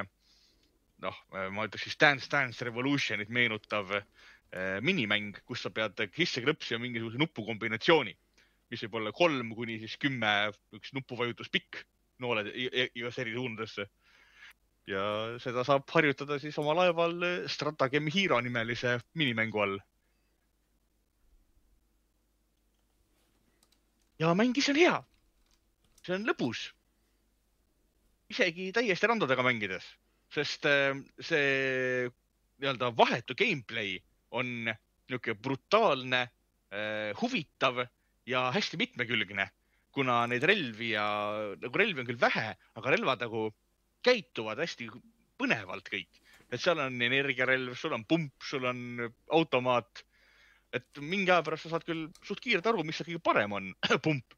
noh, äh, ma ütleks siis Dance Dance Revolutionit meenutav äh, minimäng, kus sa pead sisse klõpsima mingisuguse nupukombinatsiooni, mis võib olla kolm kuni siis kümme, üks nupuvajutus pikk, nooled igas eri suundadesse. ja seda saab harjutada siis oma laeval Stratagem Hero nimelise minimängu all ja mäng ise on hea. see on lõbus. isegi täiesti randadega mängides, sest äh, see nii-öelda vahetu gameplay on niisugune brutaalne, äh, huvitav ja hästi mitmekülgne, kuna neid relvi ja nagu relvi on küll vähe, aga relvad nagu käituvad hästi põnevalt kõik. et seal on energiarelv, sul on pump, sul on automaat et mingi aja pärast sa saad küll suht kiirelt aru, mis seal kõige parem on (clears throat) pump,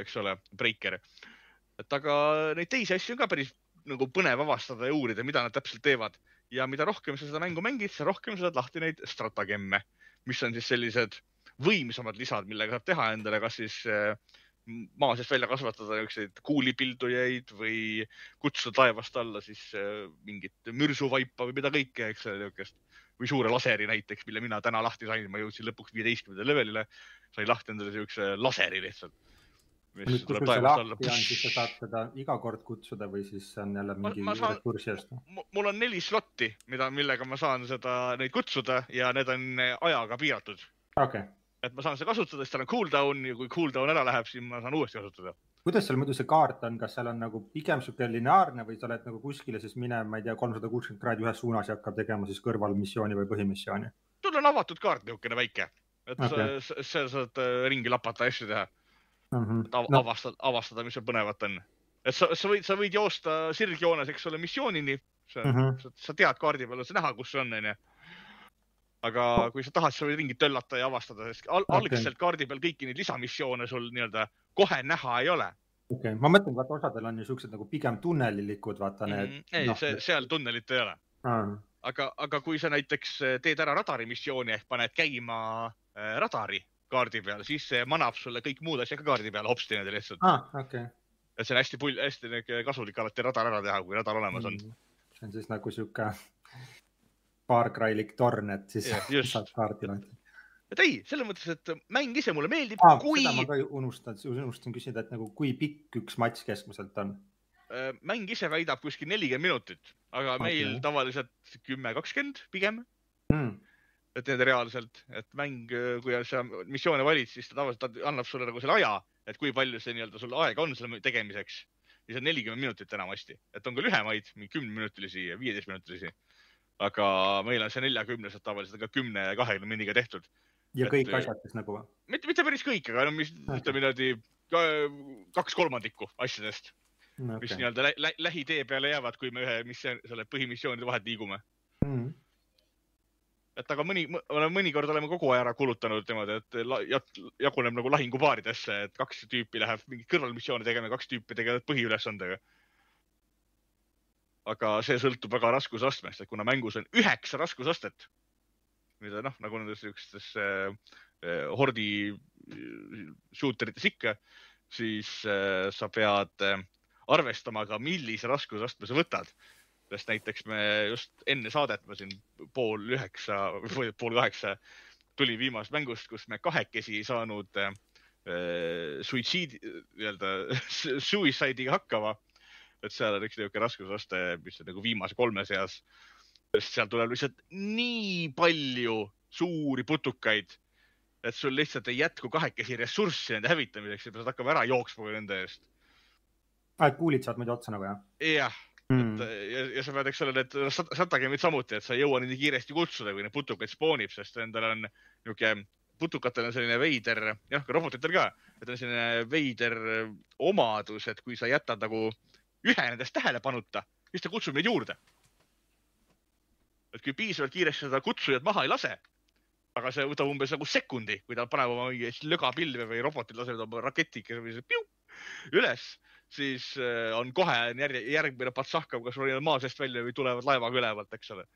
eks ole, breaker. et aga neid teisi asju on ka päris nagu põnev avastada ja uurida, mida nad täpselt teevad ja mida rohkem sa seda mängu mängid, seda rohkem sa saad lahti neid stratagemme, mis on siis sellised võimsamad lisad, millega saab teha endale, kas siis äh, maa seest välja kasvatada niisuguseid kuulipildujaid või kutsuda taevast alla siis äh, mingit mürsuvaipa või mida kõike, eks ole, niisugust või suure laseri näiteks, mille mina täna lahti sain, ma jõudsin lõpuks viieteistkümnendale levelile, sain lahti endale siukse laseri lihtsalt. Sul see lahti on, siis sa saad seda iga kord kutsuda või siis on jälle mingi ressursi eest? mul on neli slotti, mida, millega ma saan seda, neid kutsuda ja need on ajaga piiratud. okei okay. et ma saan seda kasutada, siis tal on cooldown ja kui cooldown ära läheb, siis ma saan uuesti kasutada kuidas seal muidu see kaart on, kas seal on nagu pigem sihuke lineaarne või sa oled nagu kuskile siis mine, ma ei tea, kolmsada kuuskümmend kraadi ühes suunas ja hakkab tegema siis kõrvalmissiooni või põhimissiooni? sul on avatud kaart niisugune väike, et okay. sa, sa saad äh, ringi lapata asju teha mm. -hmm. Av no. avastada, avastada, mis seal põnevat on. et sa, sa võid, sa võid joosta sirgjoones, eks ole, missioonini. Mm -hmm. Sa, sa tead kaardi peal, sa näha, kus see on, onju aga kui sa tahad, sa võid ringi töllata ja avastada, sest al okay. algselt kaardi peal kõiki neid lisamissioone sul nii-öelda kohe näha ei ole. okei okay., ma mõtlen, vaata osadel on ju siuksed nagu pigem tunnelilikud, vaata need mm,. ei no,, see, seal tunnelit ei ole ah.. aga, aga kui sa näiteks eh, teed ära radari missiooni ehk paned käima äh, radari kaardi peal, siis see manab sulle kõik muud asjad ka kaardi peale hopsti niimoodi lihtsalt ah,. Okay. et see on hästi pull, hästi kasulik alati radar ära teha, kui radar olemas on mm.. see on siis nagu sihuke Far-Cry-lik torn, et siis yeah, (laughs) saad kaardi lahti et ei, selles mõttes, et mäng ise mulle meeldib ah,. kui. seda ma ka unustan, unustasin küsida, et nagu kui pikk üks matš keskmiselt on? Äh, mäng ise väidab kuskil nelikümmend minutit, aga okay. meil tavaliselt kümme, kakskümmend pigem mm.. Et need reaalselt, et mäng, kui sa missioone valid, siis ta tavaliselt annab sulle nagu selle aja, et kui palju see nii-öelda sul aega on selle tegemiseks. ja see on nelikümmend minutit enamasti, et on ka lühemaid, mingi kümneminutilisi ja viieteistminutilisi. aga meil on see neljakümnesed tavaliselt ka kümne ja kahekümne minutiga tehtud ja kõik et, asjad siis nagu või? mitte, mitte päris kõik, aga no mis okay., ütleme niimoodi kaks kolmandikku asjadest okay., mis nii-öelda lä lä lähitee peale jäävad, kui me ühe missioon, selle põhimissioonide vahet liigume mm. -hmm. Et aga mõni, mõnikord oleme kogu aja ära kulutanud niimoodi, et jaguneb nagu lahingupaaridesse, et kaks tüüpi läheb mingit kõrvalmissiooni tegema, kaks tüüpi tegelevad põhiülesandega. aga see sõltub väga raskusastmest, et kuna mängus on üheksa raskusastet, mida noh, nagu nendes niisugustes äh, äh, hordi äh, shooter ites ikka, siis äh, sa pead äh, arvestama ka, millise raskusastme sa võtad. Sest näiteks me just enne saadet, ma siin pool üheksa või pool kaheksa tulin viimasest mängust, kus me kahekesi ei saanud äh, suitsiidi, nii-öelda (laughs) suicide'iga hakkama et seal on üks niisugune raskusaste, mis on nagu viimase kolme seas. sest seal tuleb lihtsalt nii palju suuri putukaid, et sul lihtsalt ei jätku kahekesi ressurssi nende hävitamiseks ja pead hakkama ära jooksma nende eest. et kuulid saad muidu otsa nagu jah? jah mm., et ja, ja sa pead, eks ole, need satagemid samuti, et sa ei jõua neid nii kiiresti kutsuda, kui neid putukaid spoonib, sest endal on niisugune putukatel on selline veider, jah, ka robotitel ka, et on selline veider omadus, et kui sa jätad nagu ühe nendest tähelepanuta, siis ta kutsub neid juurde. et kui piisavalt kiiresti seda kutsujat maha ei lase, aga see võtab umbes nagu sekundi, kui ta paneb oma mingi lögapilve või robotid lasevad oma raketikese või piu, üles, siis äh, on kohe järg, järgmine patsahkav, kas ronivad maa seest välja või tulevad laevaga ülevalt, eks ole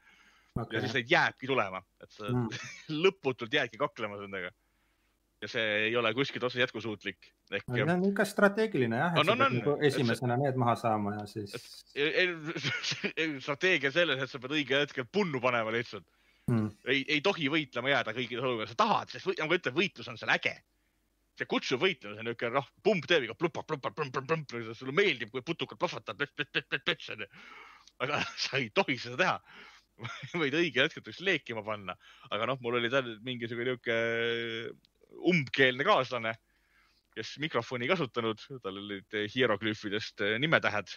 okay.. ja siis neid jääbki tulema, et sa mm. (laughs) lõputult jäädki kaklema nendega ja see ei ole kuskilt otse jätkusuutlik. ehk. see on ikka strateegiline jah, et on, sa pead nagu esimesena see... need maha saama ja siis. (laughs) strateegia selles, et sa pead õigel hetkel punnu panema lihtsalt hmm.. ei, ei tohi võitlema jääda kõikides olukordades, sa tahad, sest nagu ma ütlen, võitlus on seal äge. See kutsuv võitlus on niisugune noh, pump teeb iga plupa, plupa, plump, plump, plump, sulle meeldib, kui putukad plahvatavad, plets, plets, plets, plets onju. aga (laughs) sa ei tohi seda teha (laughs) võid õigel hetkel leekima panna, aga noh, mul oli tal mingisugune niisugune umbkeelne kaaslane, kes mikrofoni ei kasutanud, tal olid hieroglüüfidest nimetähed.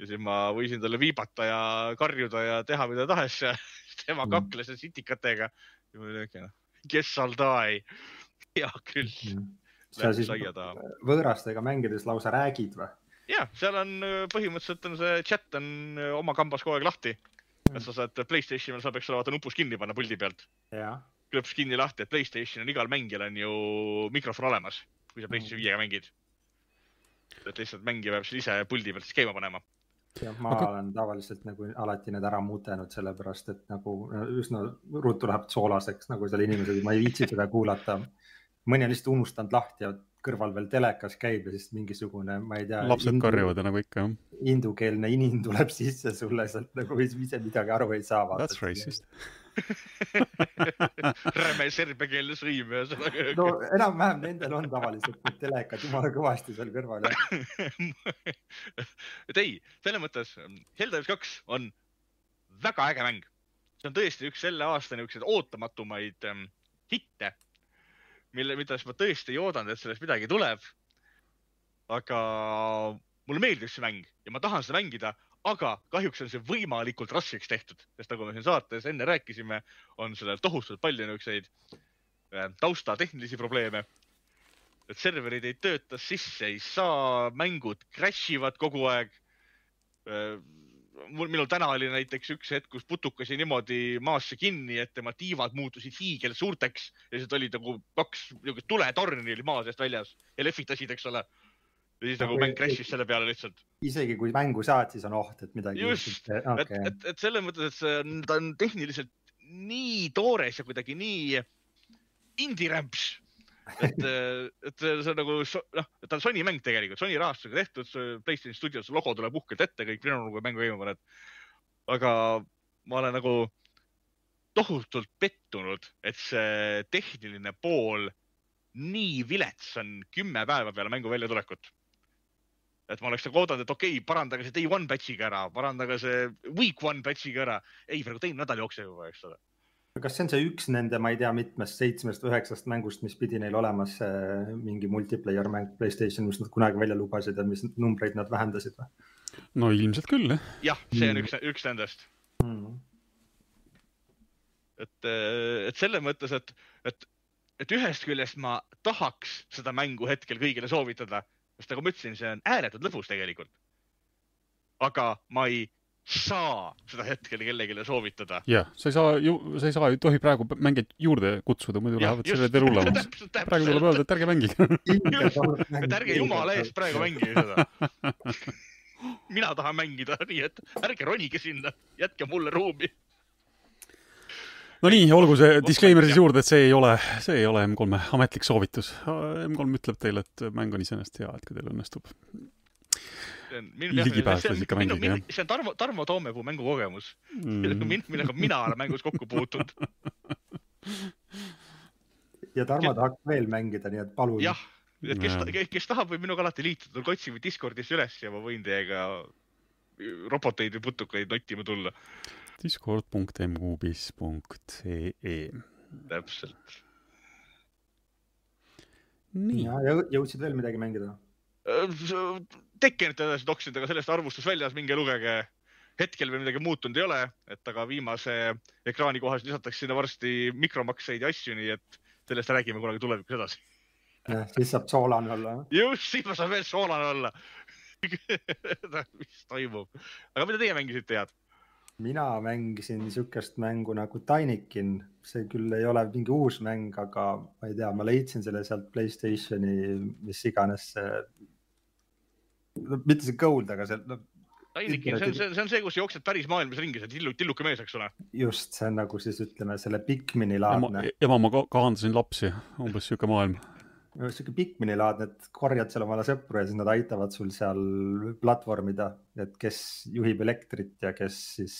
ja siis ma võisin talle viibata ja karjuda ja teha mida tahes ja (laughs) tema mm. kakles mm. sitikatega. kes shall die? Hea küll mm.. sa siis võõrastega mängides lausa räägid või? ja, seal on eh, põhimõtteliselt on see chat on eh, oma kambas kogu aeg lahti mm.. et sa saad Playstationil saab, eks ole, vaata nupus kinni panna puldi pealt. klõps kinni lahti, et Playstation on igal mängijal on ju mikrofon olemas, kui sa PlayStation mm. viiega mängid. et lihtsalt mängija peab siis ise puldi pealt siis käima panema. jah, ma Aga... olen tavaliselt nagu alati need ära mutenud, sellepärast et nagu üsna ruttu läheb soolaseks, nagu seal inimesed, ma ei viitsi seda kuulata. Mõni on lihtsalt unustanud lahti ja kõrval veel telekas käib ja siis mingisugune, ma ei tea. lapsed indu, karjuvad nagu ikka, jah. Hindukeelne inin tuleb sisse sulle sealt nagu ise midagi aru ei saa. That's racist (laughs) räme serbiakeelne sõim ühesõnaga. no enam-vähem nendel on tavaliselt need telekad jumala kõvasti seal kõrval (laughs) et ei, selles mõttes Helldivers kaks on väga äge mäng. see on tõesti üks selle aasta niisuguseid ootamatumaid ähm, hitte, mille, mida ma tõesti ei oodanud, et sellest midagi tuleb. aga mulle meeldib see mäng ja ma tahan seda mängida, aga kahjuks on see võimalikult raskeks tehtud, sest nagu me siin saates enne rääkisime, on sellel tohutult palju niisuguseid äh, tausta tehnilisi probleeme. et serverid ei tööta sisse, ei saa, mängud crash ivad kogu aeg. Mul, minul täna oli näiteks üks hetk, kus putukas jäi niimoodi maasse kinni, et tema tiivad muutusid hiigelsuurteks ja siis olid nagu kaks niisugust tuletorni oli maa seest väljas ja lehvitasid, eks ole ja siis nagu mäng crash'is selle peale lihtsalt. isegi kui mängu saad, siis on oht, et midagi. just, okay. et, et, et selles mõttes, et see on, ta on tehniliselt nii toores ja kuidagi nii indie-rämps. Et, et see on nagu noh, ta on Sony mäng tegelikult, Sony rahastusega tehtud, PlayStation Studios logo tuleb uhkelt ette, kõik kui mängu käima paned. aga ma olen nagu tohutult pettunud, et see tehniline pool nii vilets on kümme päeva peale mängu väljatulekut et ma oleks nagu oodanud, et okei okay,, parandage see day one patch'iga ära, parandage see week one patch'iga ära. ei, praegu teine nädal jookseb juba, eks ole. Kas see on see üks nende, ma ei tea, mitmest, seitsmest või üheksast mängust, mis pidi neil olemas mingi multiplayer mäng Playstation, mis nad kunagi välja lubasid ja mis numbreid nad vähendasid või? no ilmselt küll, jah. jah, see on mm. üks, üks nendest mm.. et, et selles mõttes, et, et, et ühest küljest ma tahaks seda mängu hetkel kõigile soovitada sest nagu ma ütlesin, see on ääretult lõbus tegelikult. aga ma ei saa seda hetkel kellelegi soovitada. jah, sa ei saa ju, sa ei saa, ei tohi praegu mängijaid juurde kutsuda, muidu ja, lähevad selle tee rullamaks. praegu tuleb öelda, et ärge mängige. (laughs) Et ärge jumala eest praegu mängige seda. (laughs) Mina tahan mängida, nii et ärge ronige sinna, jätke mulle ruumi. no nii, olgu see disclaimer siis juurde, et see ei ole, see ei ole M3-e ametlik soovitus. M3 ütleb teile, et mäng on iseenesest hea, et kui teil õnnestub ligipääses ikka mängida, jah. see on Tarmo, Tarmo Toomepuu mängukogemus mm., (laughs) millega mina olen mängus kokku puutunud. ja Tarmo tahaks veel mängida, nii et palun. jah et kes, kes tahab, võib minuga alati liituda, tulge otsige Discordis üles ja ma võin teiega roboteid või putukaid nottima tulla. Discord.mqbis.ee täpselt. nii. ja jõudsid veel midagi mängida? Tekkenit edasi toksin, aga sellest arvustus väljas, minge lugege. hetkel veel midagi muutunud ei ole, et aga viimase ekraani kohaselt lisatakse sinna varsti mikromakseid ja asju, nii et sellest räägime kunagi tulevikus edasi siis saab soolane olla. just, siis ma saan veel soolane olla (laughs) mis toimub, aga mida teie mängisite head? Mina mängisin niisugust mängu nagu Tinykin, see küll ei ole mingi uus mäng, aga ma ei tea, ma leidsin selle sealt Playstationi, mis iganes see, mitte see Gold, aga see no, Tinykin, see on, see on, see on see, kus jooksed päris maailmas ringi, see tillu, tilluke mees, eks ole. just, see on nagu siis ütleme selle Pikmini laadne. ema, ma kahandasin lapsi, umbes sihuke maailm sihuke Pikmini laadne, et korjad seal omale sõpru ja siis nad aitavad sul seal platvormida, et kes juhib elektrit ja kes siis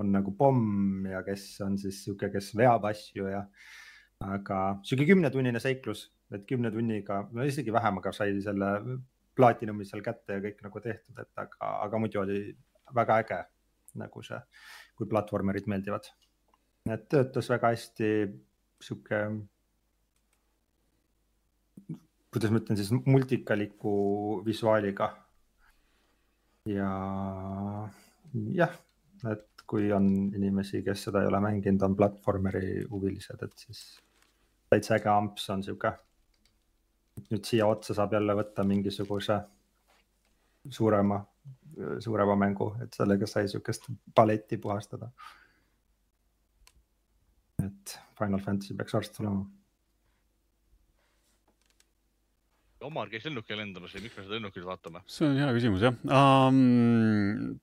on nagu pomm ja kes on siis sihuke, kes veab asju ja. aga sihuke kümnetunnine seiklus, et kümne tunniga, no isegi vähem, aga sai selle plaatinumi seal kätte ja kõik nagu tehtud, et aga, aga muidu oli väga äge nagu see, kui platvormerid meeldivad. et töötas väga hästi sihuke kuidas ma ütlen siis multikaliku visuaaliga. ja jah, et kui on inimesi, kes seda ei ole mänginud, on platvormeri huvilised, et siis täitsa äge amps on sihuke. nüüd siia otsa saab jälle võtta mingisuguse suurema, suurema mängu, et sellega sai sihukest paletti puhastada. et Final Fantasy peaks varsti tulema Omar käis lennukil lendamas ja miks me seda lennukit vaatame? see on hea küsimus jah um,.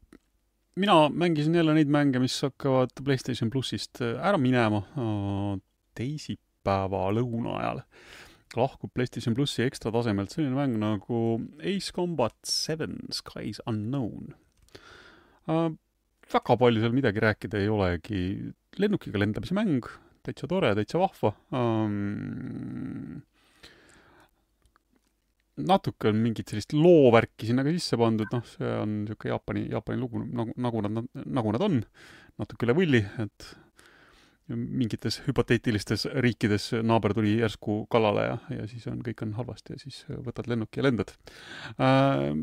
mina mängisin jälle neid mänge, mis hakkavad Playstation plussist äh, ära minema uh, teisipäeva lõuna ajal. lahkub Playstation plussi ekstra tasemelt selline mäng nagu Ace Combat Seven Skies Unknown uh,. väga palju seal midagi rääkida ei olegi, lennukiga lendamise mäng, täitsa tore, täitsa vahva um, natuke on mingit sellist loovärki sinna ka sisse pandud, noh, see on niisugune Jaapani, Jaapani lugu, nagu, nagu nad, nagu nad on, natuke üle võlli, et mingites hüpoteetilistes riikides naaber tuli järsku kallale ja, ja siis on, kõik on halvasti ja siis võtad lennuki ja lendad äh,.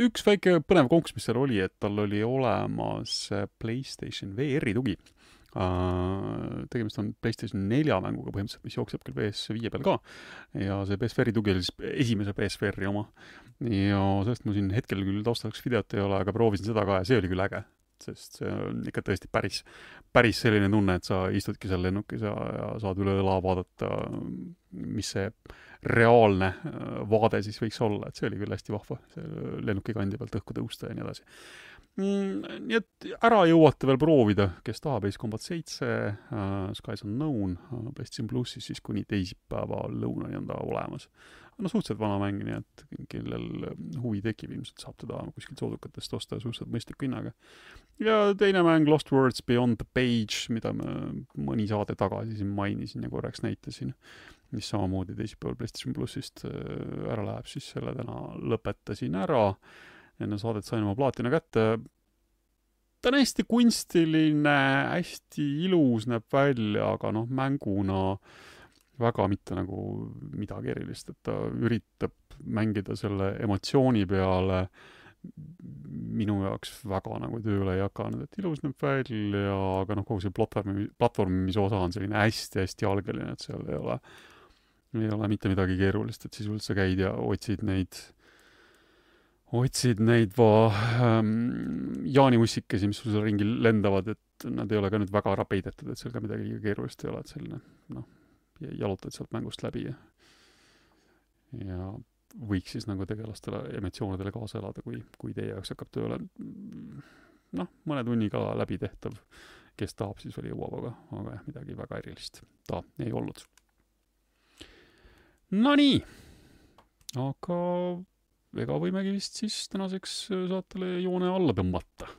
üks väike põnev konks, mis seal oli, et tal oli olemas Playstation VR-i tugi tegemist on PlayStation nelja mänguga põhimõtteliselt, mis jookseb küll PS5 peal ka ja see PSVR-i tugi oli siis esimese PSVR-i oma. ja sellest mul siin hetkel küll taustaks videot ei ole, aga proovisin seda ka ja see oli küll äge, sest see on ikka tõesti päris, päris selline tunne, et sa istudki seal lennukis ja, ja saad üle õla vaadata, mis see reaalne äh, vaade siis võiks olla, et see oli küll hästi vahva, see lennuki kandi pealt õhku tõusta ja nii edasi. Nii et ära jõuate veel proovida, kes tahab Ace Combat seitse uh,, Skies Unknown uh, PlayStation plussis, siis kuni teisipäeva lõunani on ta olemas. no suhteliselt vana mäng, nii et kellel huvi tekib, ilmselt saab teda kuskilt soodukatest osta suhteliselt mõistliku hinnaga. ja teine mäng Lost Words Beyond the Page, mida ma mõni saade tagasi siin mainisin ja korraks näitasin, mis samamoodi teisipäeval PlayStation plussist äh, ära läheb, siis selle täna lõpetasin ära enne saadet sain oma plaatina kätte. ta on hästi kunstiline, hästi ilus näeb välja, aga noh, mänguna väga mitte nagu midagi erilist, et ta üritab mängida selle emotsiooni peale minu jaoks väga nagu tööle ei hakanud, et ilus näeb välja, aga noh, kogu see platvormi, platvormimise osa on selline hästi-hästi algeline, et seal ei ole, ei ole mitte midagi keerulist, et sisuliselt sa käid ja otsid neid otsid neid va- ähm,, jaaniussikesi, mis sul seal ringi lendavad, et nad ei ole ka nüüd väga ära peidetud, et seal ka midagi liiga keerulist ei ole, et selline noh, jalutad sealt mängust läbi ja ja võiks siis nagu tegelastele emotsioonidele kaasa elada, kui, kui teie jaoks hakkab tööle noh, mõne tunniga läbi tehtav. kes tahab, siis veel jõuab, aga, aga jah, midagi väga erilist ta ei olnud. Nonii, aga ega võimegi vist siis tänaseks saatele joone alla tõmmata.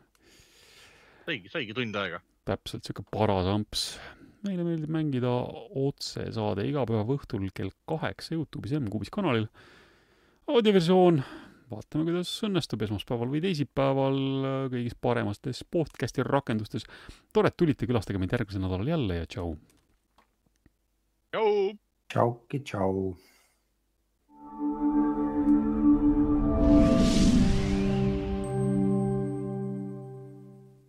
saigi, saigi tund aega. täpselt, sihuke paras amps meile meeldib mängida otsesaade iga päeva õhtul kell kaheksa Youtube'is M-Kuubis kanalil. audioversioon, vaatame, kuidas õnnestub esmaspäeval või teisipäeval kõigis paremates podcast'i rakendustes. tore, et tulite, külastage meid järgmisel nädalal jälle ja tšau. tšau. tšauki, tšau.